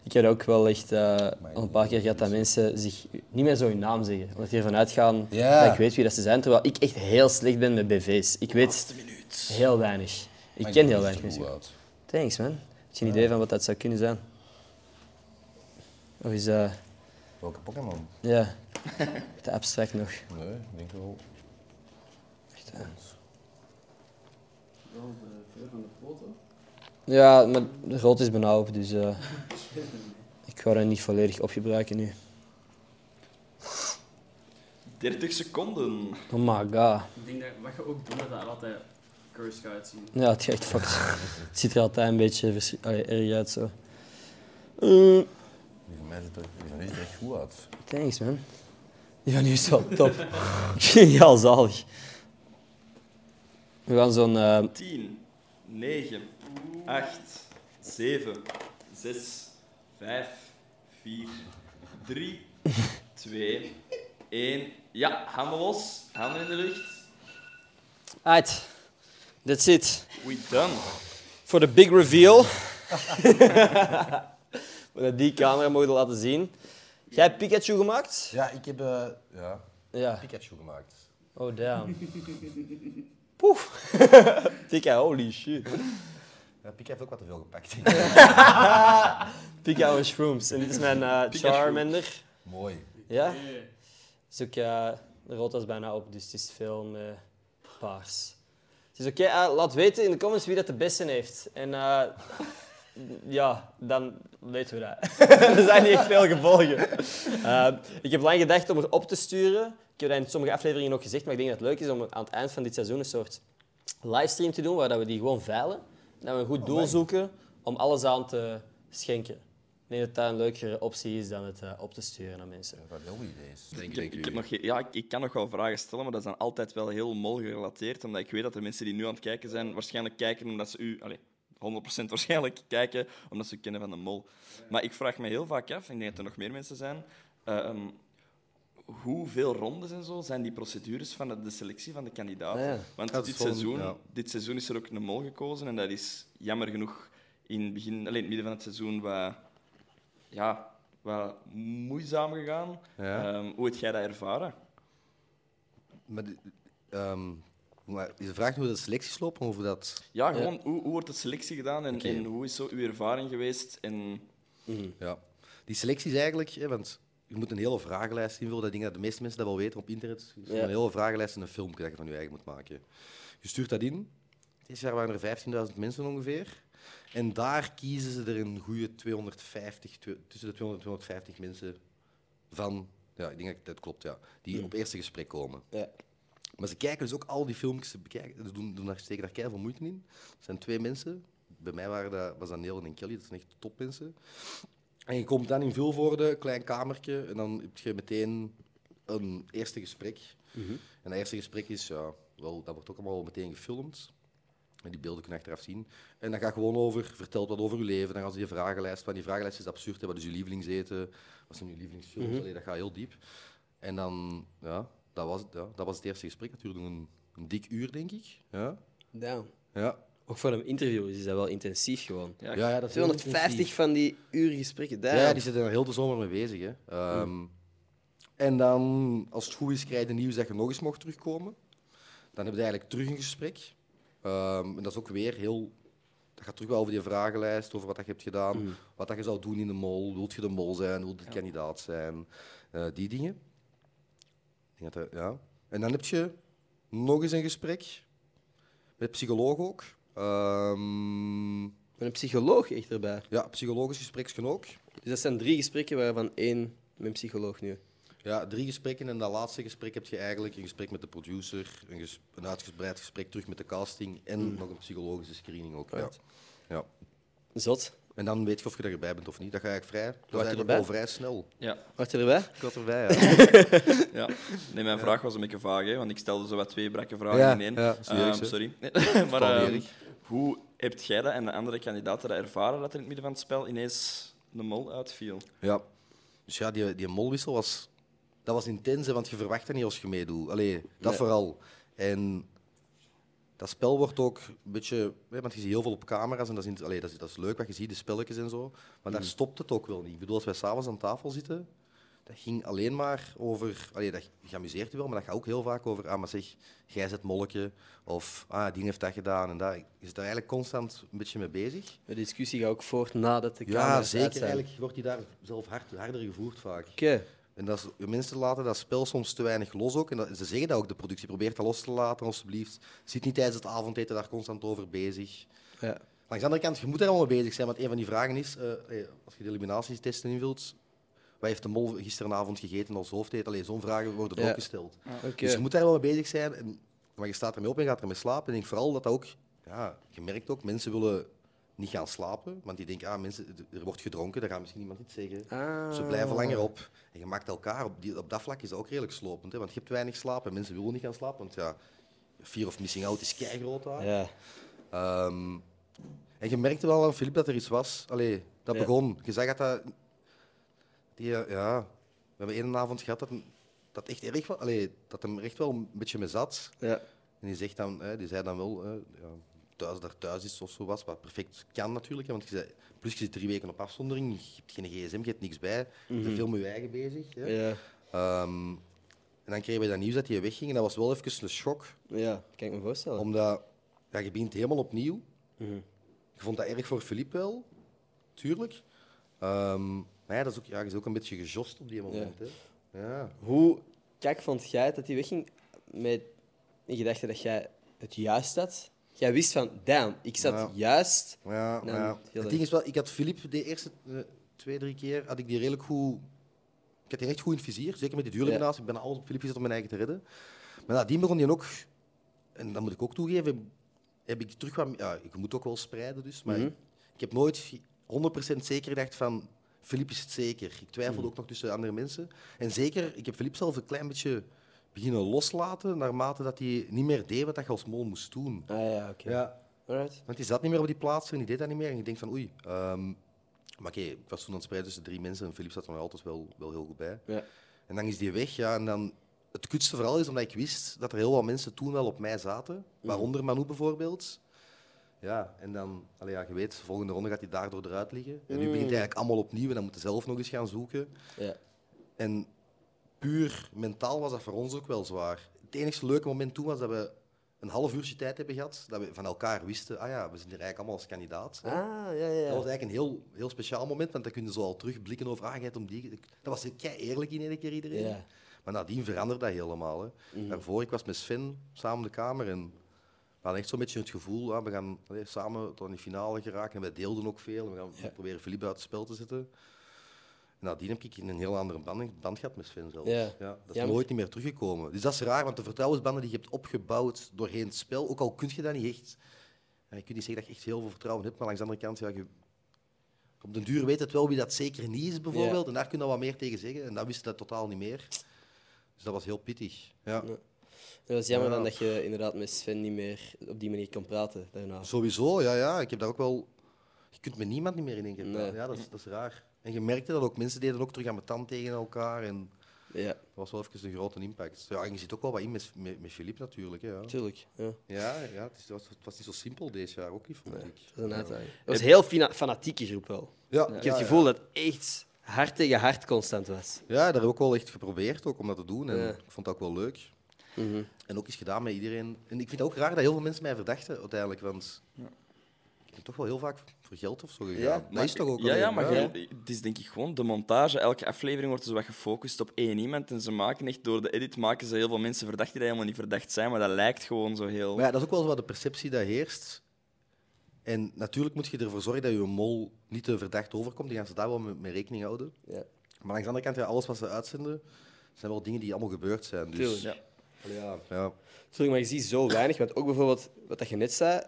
Ik heb ook wel echt eh, al een paar keer gehad dat mensen zich niet meer zo hun naam zeggen. Omdat die ervan uitgaan Ja. dat ik weet wie dat ze zijn. Terwijl ik echt heel slecht ben met BV's. Ik weet heel weinig. Ik ken heel weinig mensen. Thanks, man. Heb je een idee van wat dat zou kunnen zijn? Of is dat... Welke Pokémon? Ja, te abstract nog. Nee, ik denk wel. Echt, hè. De. Ja, maar de rood is bijna op, dus eh, ik ga dat niet volledig opgebruiken nu. 30 seconden. Oh my god. Ik denk dat wat je ook doet, dat er altijd cursed gaat uitzien. Ja, het, is echt fucked. het ziet er altijd een beetje vers- allee, erg uit zo. Eh, Die van mij ziet er, er echt goed uit. thanks, man. Die van nu is wel top. ik vind die al zalig. We gaan zo'n... eh, 10, 9, 8, 7, 6, 5, 4, 3, 2, 1. Ja, handen los. Handen in de lucht. Uit. That's it. We done. Voor de big reveal. We dat die camera mogen laten zien. Jij hebt Pikachu gemaakt? Ja, ik heb eh, ja, Ja. Pikachu gemaakt. Oh, damn. Poef. Pika, holy shit. Ja, Pika heeft ook wat te veel gepakt. Pika en shrooms. En dit is mijn eh, Charmander. Mooi. Ja? Dus ook, eh, de rood was bijna op, dus het is veel met paars. Het is oké, eh, laat weten in de comments wie dat de beste heeft. En eh, ja, dan weten we dat. er zijn niet echt veel gevolgen. Eh, ik heb lang gedacht om er op te sturen. Ik heb dat in sommige afleveringen ook gezegd, maar ik denk dat het leuk is om aan het eind van dit seizoen een soort livestream te doen, waar dat we die gewoon veilen. Dat we een goed doel zoeken om alles aan te schenken. Ik denk dat dat een leukere optie is dan het eh, op te sturen aan mensen. Wat goed idee is. Ik heb, ik heb nog ja, ik, ik kan nog wel vragen stellen, maar dat is dan altijd wel heel mol gerelateerd. Omdat ik weet dat de mensen die nu aan het kijken zijn, waarschijnlijk kijken omdat ze u... Allez, 100% waarschijnlijk kijken omdat ze kennen van de mol. Maar ik vraag me heel vaak af, en ik denk dat er nog meer mensen zijn... ehm, hoeveel rondes en zo zijn die procedures van de, selectie van de kandidaten? Ah, ja. Want dit, seizoen, ja. dit seizoen is er ook een mol gekozen en dat is jammer genoeg in het, begin, alleen in het midden van het seizoen wat, ja, wat moeizaam gegaan. Ja. Ehm, hoe heb jij dat ervaren? Maar, ehm, Maar je vraagt nu hoe de selecties lopen, of hoe dat... Ja, gewoon, Hoe, hoe wordt de selectie gedaan en, hoe is zo uw ervaring geweest? En Ja. Die selecties eigenlijk, hè, want je moet een hele vragenlijst invullen. Dat denk ik dat de meeste mensen dat wel weten op internet. Je Ja. Een hele vragenlijst en een filmpje dat je van je eigen moet maken. Je stuurt dat in. Dit jaar waren er 15.000 mensen ongeveer. En daar kiezen ze er een goede 250, twe- tussen de 200 en 250 mensen van. Ja, ik denk dat dat klopt, ja. Die op eerste gesprek komen. Ja. Maar ze kijken dus ook al die filmpjes, ze bekijken, ze doen, doen daar, steken daar keihard moeite in. Er zijn twee mensen. Bij mij waren dat, was dat Nelen en Kelly, dat zijn echt topmensen. En je komt dan in Vilvoorde, klein kamertje, en dan heb je meteen een eerste gesprek. En dat eerste gesprek is, ja, wel, dat wordt ook allemaal meteen gefilmd. En die beelden kun je achteraf zien. En dan gaat gewoon over, vertelt wat over je leven. Dan gaan ze die vragenlijst, van die vragenlijst is absurd. Hè. Wat is je lievelingseten? Wat zijn je lievelingsfilms? Allee, dat gaat heel diep. En dan, ja, dat was, het, ja, dat was het eerste gesprek. Dat duurde een, een dik uur, denk ik. Ja. Damn. Ja. Ook voor een interview is dat wel intensief gewoon. ja, Ja, dat is heel 250 intensief. van die uur gesprekken. Damn. Ja, die zitten er heel de zomer mee bezig. Hè. Ehm, En dan, als het goed is, krijg je nieuws dat je nog eens mocht terugkomen. Dan heb je eigenlijk terug een gesprek. Ehm, en dat is ook weer heel... Dat gaat terug wel over die vragenlijst, over wat dat je hebt gedaan. Wat dat je zou doen in de mol. Wilt je de mol zijn? Wilt je de kandidaat zijn? Eh, die dingen. Ja. En dan heb je nog eens een gesprek. Met psycholoog ook. Ehm, Met een psycholoog echt erbij. ja, psychologisch gespreksken ook. Dus dat zijn drie gesprekken, waarvan één met een psycholoog nu. Ja, drie gesprekken. En dat laatste gesprek heb je eigenlijk een gesprek met de producer, een, ges- een uitgebreid gesprek terug met de casting en nog een psychologische screening ook. Ja. Right. Ja. Zot. En dan weet je of je erbij bent of niet. Dat ga ik vrij. Dat is je eigenlijk wel vrij snel. ja, Wacht je erbij? Ik was erbij, ja. ja. Nee, mijn vraag was een beetje vaag, hè, want ik stelde zo wat twee brakke vragen Ja, in één. ja, Ehm, sorry. maar niet hoe hebt jij dat en de andere kandidaten dat ervaren dat er in het midden van het spel ineens de mol uitviel? ja. Dus ja, die, die molwissel was, dat was intens, hè, want je verwacht dat niet als je meedoet. Allee, dat Nee. vooral. En dat spel wordt ook een beetje... Want je ziet heel veel op camera's en dat is, allee, dat is, dat is leuk wat je ziet, de spelletjes en zo. Maar daar stopt het ook wel niet. Ik bedoel, als wij s'avonds aan tafel zitten, dat ging alleen maar over... Allee, dat geamuseerd je wel, maar dat gaat ook heel vaak over... Ah, maar zeg, jij zet molken. Of, ah, die heeft dat gedaan en. Je zit daar eigenlijk constant een beetje mee bezig. De discussie gaat ook voort nadat de Ja, camera's uit zeker. Eigenlijk wordt die daar zelf hard, harder gevoerd vaak. Oké. En dat is, de mensen laten dat spel soms te weinig los ook. En dat, ze zeggen dat ook, de productie. Probeert dat los te laten, alsjeblieft. Zit niet tijdens het avondeten daar constant over bezig. Ja. Langs de andere kant, je moet daar allemaal mee bezig zijn. Want een van die vragen is, eh, eh, als je de eliminatietesten invult, wat heeft de mol gisteravond gegeten als hoofdeten? Zo'n vragen worden er Ja. ook gesteld. Dus je moet daar wel mee bezig zijn. En, maar je staat ermee op en gaat ermee slapen. En ik denk vooral dat dat ook... Ja, je merkt ook, mensen willen niet gaan slapen. Want die denken, ah, mensen, er wordt gedronken, daar gaat misschien iemand iets zeggen. Ah. Ze blijven langer op. En je maakt elkaar, op, die, op dat vlak is dat ook redelijk slopend. Hè? Want je hebt weinig slaap en mensen willen niet gaan slapen. Want ja, fear of missing out is keigroot daar. Ja. Ehm, en je merkte wel aan Filip dat er iets was. Allee, dat Ja. begon. Je zag dat dat... Die, eh, ja, we hebben één avond gehad dat, dat echt erg was. Allee, dat hem echt wel een beetje mee zat. Ja. En die, zegt dan, hè, die zei dan wel, hè, ja, thuis daar thuis is of zo was, wat perfect kan natuurlijk. Hè, want je zei, plus je zit drie weken op afzondering, je hebt geen gsm, je hebt niks bij. Je bent veel met je eigen bezig. Hè. Ja. Ehm, en dan kregen we dat nieuws dat hij wegging en dat was wel even een shock. Ja, kan ik me voorstellen. Omdat ja, je begint helemaal opnieuw. Mhm. Ik vond dat erg voor Philippe wel, tuurlijk. Ehm, maar ja, dat is ook, ja, is ook een beetje gejost op die moment. Hè. Ja. Hoe kijk vond jij dat hij wegging met in gedachte dat jij het juist had? Jij wist van, damn, ik zat Ja. juist. Ja, ja. heel Het ding is wel, ik had Philippe de eerste eh, twee, drie keer had ik die redelijk goed. Ik had die echt goed in het vizier, zeker met die duureliminatie. Ik ben alles op Philippe gezet om mijn eigen te redden. Maar nadien begon die ook, en dat moet ik ook toegeven, heb ik terug wat. Ja, ik moet ook wel spreiden dus, maar Mhm. ik, ik heb nooit 100% zeker gedacht van. Philippe is het zeker. Ik twijfelde Mhm. ook nog tussen andere mensen. En zeker, ik heb Philippe zelf een klein beetje beginnen loslaten, naarmate dat hij niet meer deed wat hij als mol moest doen. Ah ja, oké. Ja, Alright. want die zat niet meer op die plaats en die deed dat niet meer. En je denkt van oei. ehm, maar oké, ik was toen aan het spreiden tussen drie mensen en Philippe zat er nog altijd wel, wel heel goed bij. Ja. En dan is die weg. Ja, en dan, het kutste vooral is omdat ik wist dat er heel wat mensen toen wel op mij zaten. Waaronder Manu bijvoorbeeld. Ja, en dan, allee, ja, je weet, de volgende ronde gaat hij daardoor eruit liggen. En nu begint hij eigenlijk allemaal opnieuw en dan moet hij zelf nog eens gaan zoeken. Ja. En puur mentaal was dat voor ons ook wel zwaar. Het enige leuke moment toen was dat we een half uurtje tijd hebben gehad, dat we van elkaar wisten, ah ja, we zijn hier eigenlijk allemaal als kandidaat. hè. Ah, ja, ja. Dat was eigenlijk een heel, heel speciaal moment, want dan kun je zo al terugblikken over, ah, om die... Dat was kei eerlijk in één keer iedereen. Ja. Maar nadien veranderde dat helemaal. Hè. Mhm. Daarvoor, ik was met Sven samen de kamer en we hadden echt zo'n beetje het gevoel, ah, we gaan allee, samen tot in de finale geraken. En wij deelden ook veel. en We gaan Ja. proberen Philippe uit het spel te zetten. En nadien heb ik een heel andere band, band gehad met Sven zelfs. Ja. dat is Ja, nooit niet meer teruggekomen. Dus dat is raar, want de vertrouwensbanden die je hebt opgebouwd doorheen het spel, ook al kun je dat niet echt... Ja, je kunt niet zeggen dat je echt heel veel vertrouwen hebt, maar langs de andere kant, ja, je, op den duur weet het wel wie dat zeker niet is, bijvoorbeeld. En daar kun je wat meer tegen zeggen. En dat wist dat totaal niet meer. Dus dat was heel pittig. Ja. Ja. Het was jammer Ja. dan dat je inderdaad met Sven niet meer op die manier kon praten daarna. Sowieso, ja, ja. Ik heb daar ook wel... Je kunt met niemand niet meer in één keer Nee. praten. Ja, dat is, dat is raar. En je merkte dat ook. Mensen deden ook terug aan mijn tand tegen elkaar. En Ja, dat was wel even een grote impact. Ja, en je zit ook wel wat in met, met, met Philippe natuurlijk. Hè, ja. tuurlijk. Ja. Ja, ja het, is, het, was, het was niet zo simpel deze jaar, ook niet, vond ik. Dat is een. Het was een heel fanatieke groep wel. Ja, Ik heb het gevoel dat het echt hard tegen hard constant was. Ja, dat heb ik ook wel echt geprobeerd ook, om dat te doen. En Ja. ik vond dat ook wel leuk. Mhm. En ook eens gedaan met iedereen. En ik vind het ook raar dat heel veel mensen mij verdachten uiteindelijk. Want ben toch wel heel vaak voor geld of zo gegaan. Ja, dat is toch ook Ja, wel- ja, maar ja. het is denk ik gewoon de montage. Elke aflevering wordt zo wat gefocust op één iemand. En ze maken echt door de edit maken ze heel veel mensen verdacht die helemaal niet verdacht zijn. Maar dat lijkt gewoon zo heel. Maar ja, dat is ook wel zo wat de perceptie dat heerst. En natuurlijk moet je ervoor zorgen dat je mol niet te verdacht overkomt. Die gaan ze daar wel mee, rekening houden. Ja. Maar langs de andere kant, ja, alles wat ze uitzenden, zijn wel dingen die allemaal gebeurd zijn. Dus, Tuurlijk. Ja. Ja, ja. Sorry, maar je ziet zo weinig. Want ook bijvoorbeeld, wat dat je net zei,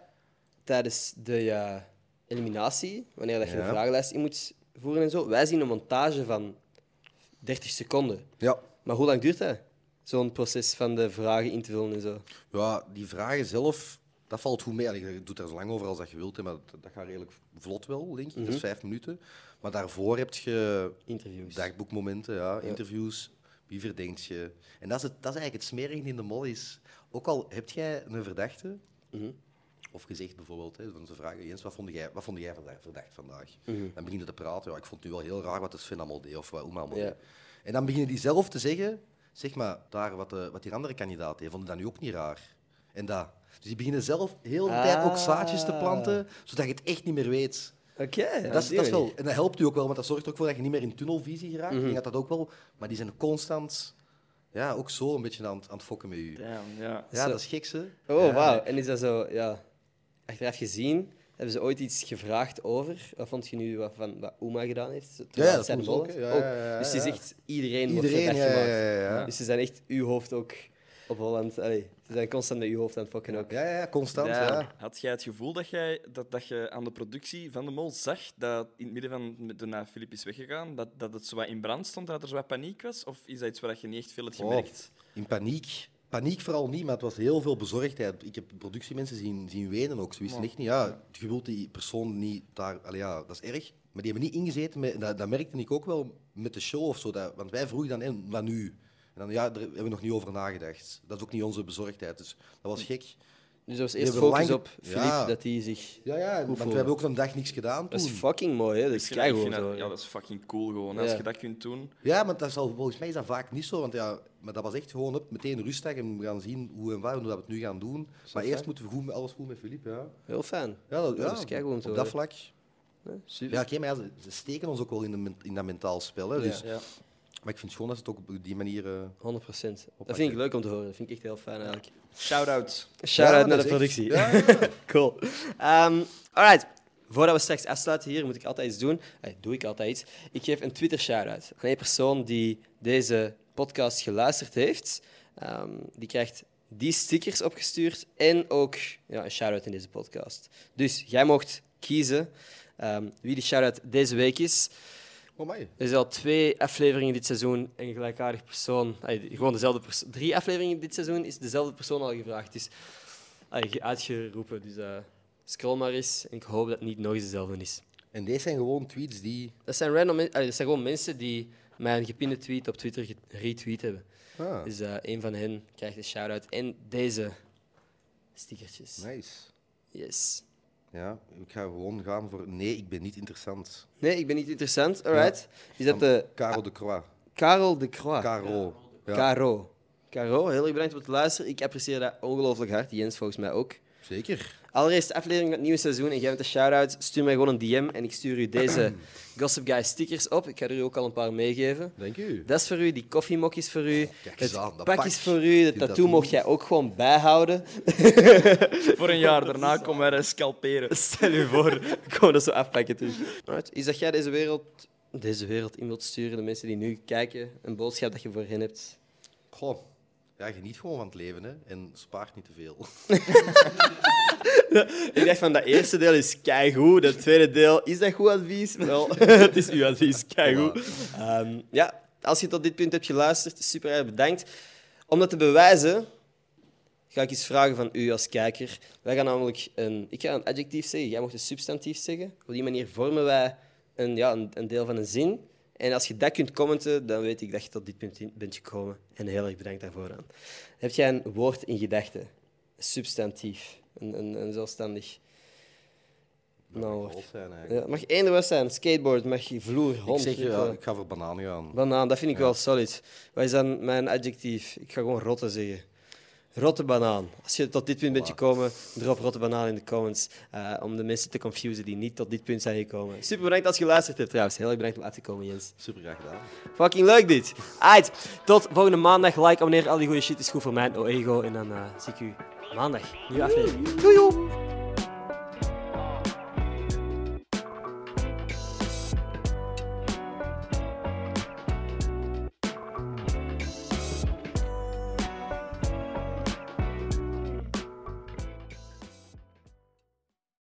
tijdens de ja, eliminatie, wanneer dat je een vragenlijst in moet voeren en zo, wij zien een montage van 30 seconden. ja. Maar hoe lang duurt dat? Zo'n proces van de vragen in te vullen en zo. Ja, die vragen zelf, dat valt goed mee. Allee, je doet er zo lang over als dat je wilt, maar dat, dat gaat redelijk vlot wel, denk ik. Dat is vijf minuten. Maar daarvoor heb je Interviews. dagboekmomenten, ja, interviews. Wie verdenkt je? En dat is, het, dat is eigenlijk het smerige in de mol. Is, ook al heb jij een verdachte, Mhm. Of gezegd bijvoorbeeld, hè, van ze vragen, Jens, wat vond jij, wat vond jij verdacht, verdacht vandaag? Mhm. Dan beginnen te praten. Ja, ik vond het nu wel heel raar wat de Sven allemaal deed, of wat Oema allemaal. En dan beginnen die zelf te zeggen, zeg maar, daar, wat, de, wat die andere kandidaat deed, vond je dat nu ook niet raar? En dat. Dus die beginnen zelf heel de tijd ook zaadjes te planten, zodat je het echt niet meer weet. Oké. Dat, is, dat is wel, en dat helpt u ook wel, want dat zorgt er ook voor dat je niet meer in tunnelvisie geraakt. Mhm. Ik denk dat dat ook wel, maar die zijn constant, ja, ook zo een beetje aan, het- aan het fokken met u. Damn, ja. Ja, dat is gek, hè? Oh, Ja. wauw. En is dat zo, ja, achteraf gezien, hebben ze ooit iets gevraagd over? Wat vond je nu wat, van wat Uma gedaan heeft? Ja, dat zij de doen ze mol ook, hè. Ja, ja, ja, Dus het is ja. echt iedereen, wordt Iedereen, verdacht ja, gemaakt. ja, ja, ja. Dus ze zijn echt uw hoofd ook op Holland. Allee, ze zijn constant met uw hoofd aan het fokken ook. Ja, ja, constant, Ja. ja. Had jij het gevoel dat, jij, dat, dat je aan de productie van de mol zag dat in het midden van toen Filip is weggegaan, dat, dat het zo wat in brand stond dat er zo wat paniek was? Of is dat iets waar je niet echt veel hebt Oh. gemerkt? In paniek. Paniek vooral niet, maar het was heel veel bezorgdheid. Ik heb productiemensen zien, zien wenen ook. Ze wisten echt niet, ja, je wilt die persoon niet daar... Allee, ja, dat is erg. Maar die hebben niet ingezeten, met, dat, dat merkte ik ook wel met de show of zo. Dat, want wij vroegen dan, en wat nu? En dan, ja, daar hebben we nog niet over nagedacht. Dat is ook niet onze bezorgdheid. Dus dat was gek. Dus er was eerst focus lang- op Filip, Ja. dat hij zich... Ja, ja, want we hebben ook een dag niks gedaan Dat is toen. fucking mooi, hè? Dat is keigoed dat- zo. Ja, dat is fucking cool gewoon. Als je dat kunt doen. Ja, maar dat is al, volgens mij is dat vaak niet zo. Want ja, maar dat was echt gewoon op, meteen rustdag en we gaan zien hoe en waar en hoe dat we het nu gaan doen. Maar eerst moeten we goed, met- alles goed met Filip. Ja. Heel fijn. Ja, dat, Ja, ja, dat is keigoed te op dat horen. vlak. Super. Ja, oké, maar ja, ze, ze steken ons ook wel in, de, in dat mentaal spel. Hè, dus, Ja. Maar ik vind het gewoon dat ze het ook op die manier... eh, 100 procent. Dat vind ik leuk om te horen. Dat vind ik echt heel fijn eigenlijk. Shout-out. Shout-out naar de dat productie. Cool. Ehm alright. Voordat we straks afsluiten hier, moet ik altijd iets doen. Eh, doe ik altijd iets. Ik geef een Twitter shout-out aan één persoon die deze podcast geluisterd heeft. Ehm, die krijgt die stickers opgestuurd en ook ja, een shout-out in deze podcast. Dus jij mocht kiezen ehm, wie die shout-out deze week is. Oh. Er zijn al twee afleveringen dit seizoen en een gelijkaardig persoon. Gewoon dezelfde persoon. Drie afleveringen dit seizoen is dezelfde persoon al gevraagd. Dus ge- uitgeroepen. Dus eh, scroll maar eens. En ik hoop dat het niet nog eens dezelfde is. En deze zijn gewoon tweets die... Dat zijn, random, dat zijn gewoon mensen die mijn gepinde tweet op Twitter retweet hebben. Ah, Dus eh, een van hen krijgt een shout-out. En deze stickertjes. nice. Yes. Ja, ik ga gewoon gaan voor... Nee, ik ben niet interessant. Nee, ik ben niet interessant. Alright. Is dat de Caro de Croix. Karel de Croix? Caro. Ja. Caro. Caro, heel erg bedankt om te luisteren. Ik apprecieer dat ongelooflijk hard. Jens volgens mij ook. Zeker. Allereerste aflevering van het nieuwe seizoen en jij bent een shout-out. Stuur mij gewoon een DM en ik stuur u deze Gossip Guy stickers op. Ik ga er u ook al een paar meegeven. Dank u. Dat is voor u, die koffiemok is voor u. Kijk eens het aan, dat pak pak. is voor u, de Die tattoo tattoo. mocht jij ook gewoon bijhouden. Voor een jaar daarna komen wij scalperen. Stel je voor, ik kom dat zo afpakken. Alright, Is dat jij deze wereld, deze wereld in wilt sturen, de mensen die nu kijken, een boodschap dat je voor hen hebt? Goh. Ja, geniet gewoon van het leven hè. en spaart niet te veel. Ik dacht van dat eerste deel is keigoed, dat tweede deel is dat goed advies? Wel, het is uw advies, keigoed. Ehm, ja, als je tot dit punt hebt geluisterd, super erg bedankt. Om dat te bewijzen, ga ik iets vragen van u als kijker. Wij gaan namelijk een, ik ga een adjectief zeggen, jij mocht een substantief zeggen. Op die manier vormen wij een, ja, een, een deel van een zin. En als je dat kunt commenten, dan weet ik dat je tot dit punt bent gekomen. En heel erg bedankt daarvoor aan. Heb jij een woord in gedachten? Een substantief. Een, een, een zelfstandig. Nou, woord. Groot zijn, eigenlijk. Ja, mag één woord zijn. Skateboard, mag je vloer, Ik hond. zeg, ja, ik ga voor bananen gaan. Banaan, dat vind ik wel solid. Wat is dan mijn adjectief? Ik ga gewoon rotte zeggen. Rotte banaan. Als je tot dit punt bent gekomen, drop rotte banaan in de comments. eh, om de mensen te confusen die niet tot dit punt zijn gekomen. Super bedankt als je geluisterd hebt trouwens. Heel erg bedankt om uit te komen, Jens. Super graag gedaan. Fucking leuk dit. Aight, tot volgende maandag. Like, abonneer, al die goede shit is goed voor mijn ego. En dan eh, zie ik u maandag. Nieuwe aflevering. Doei, doei.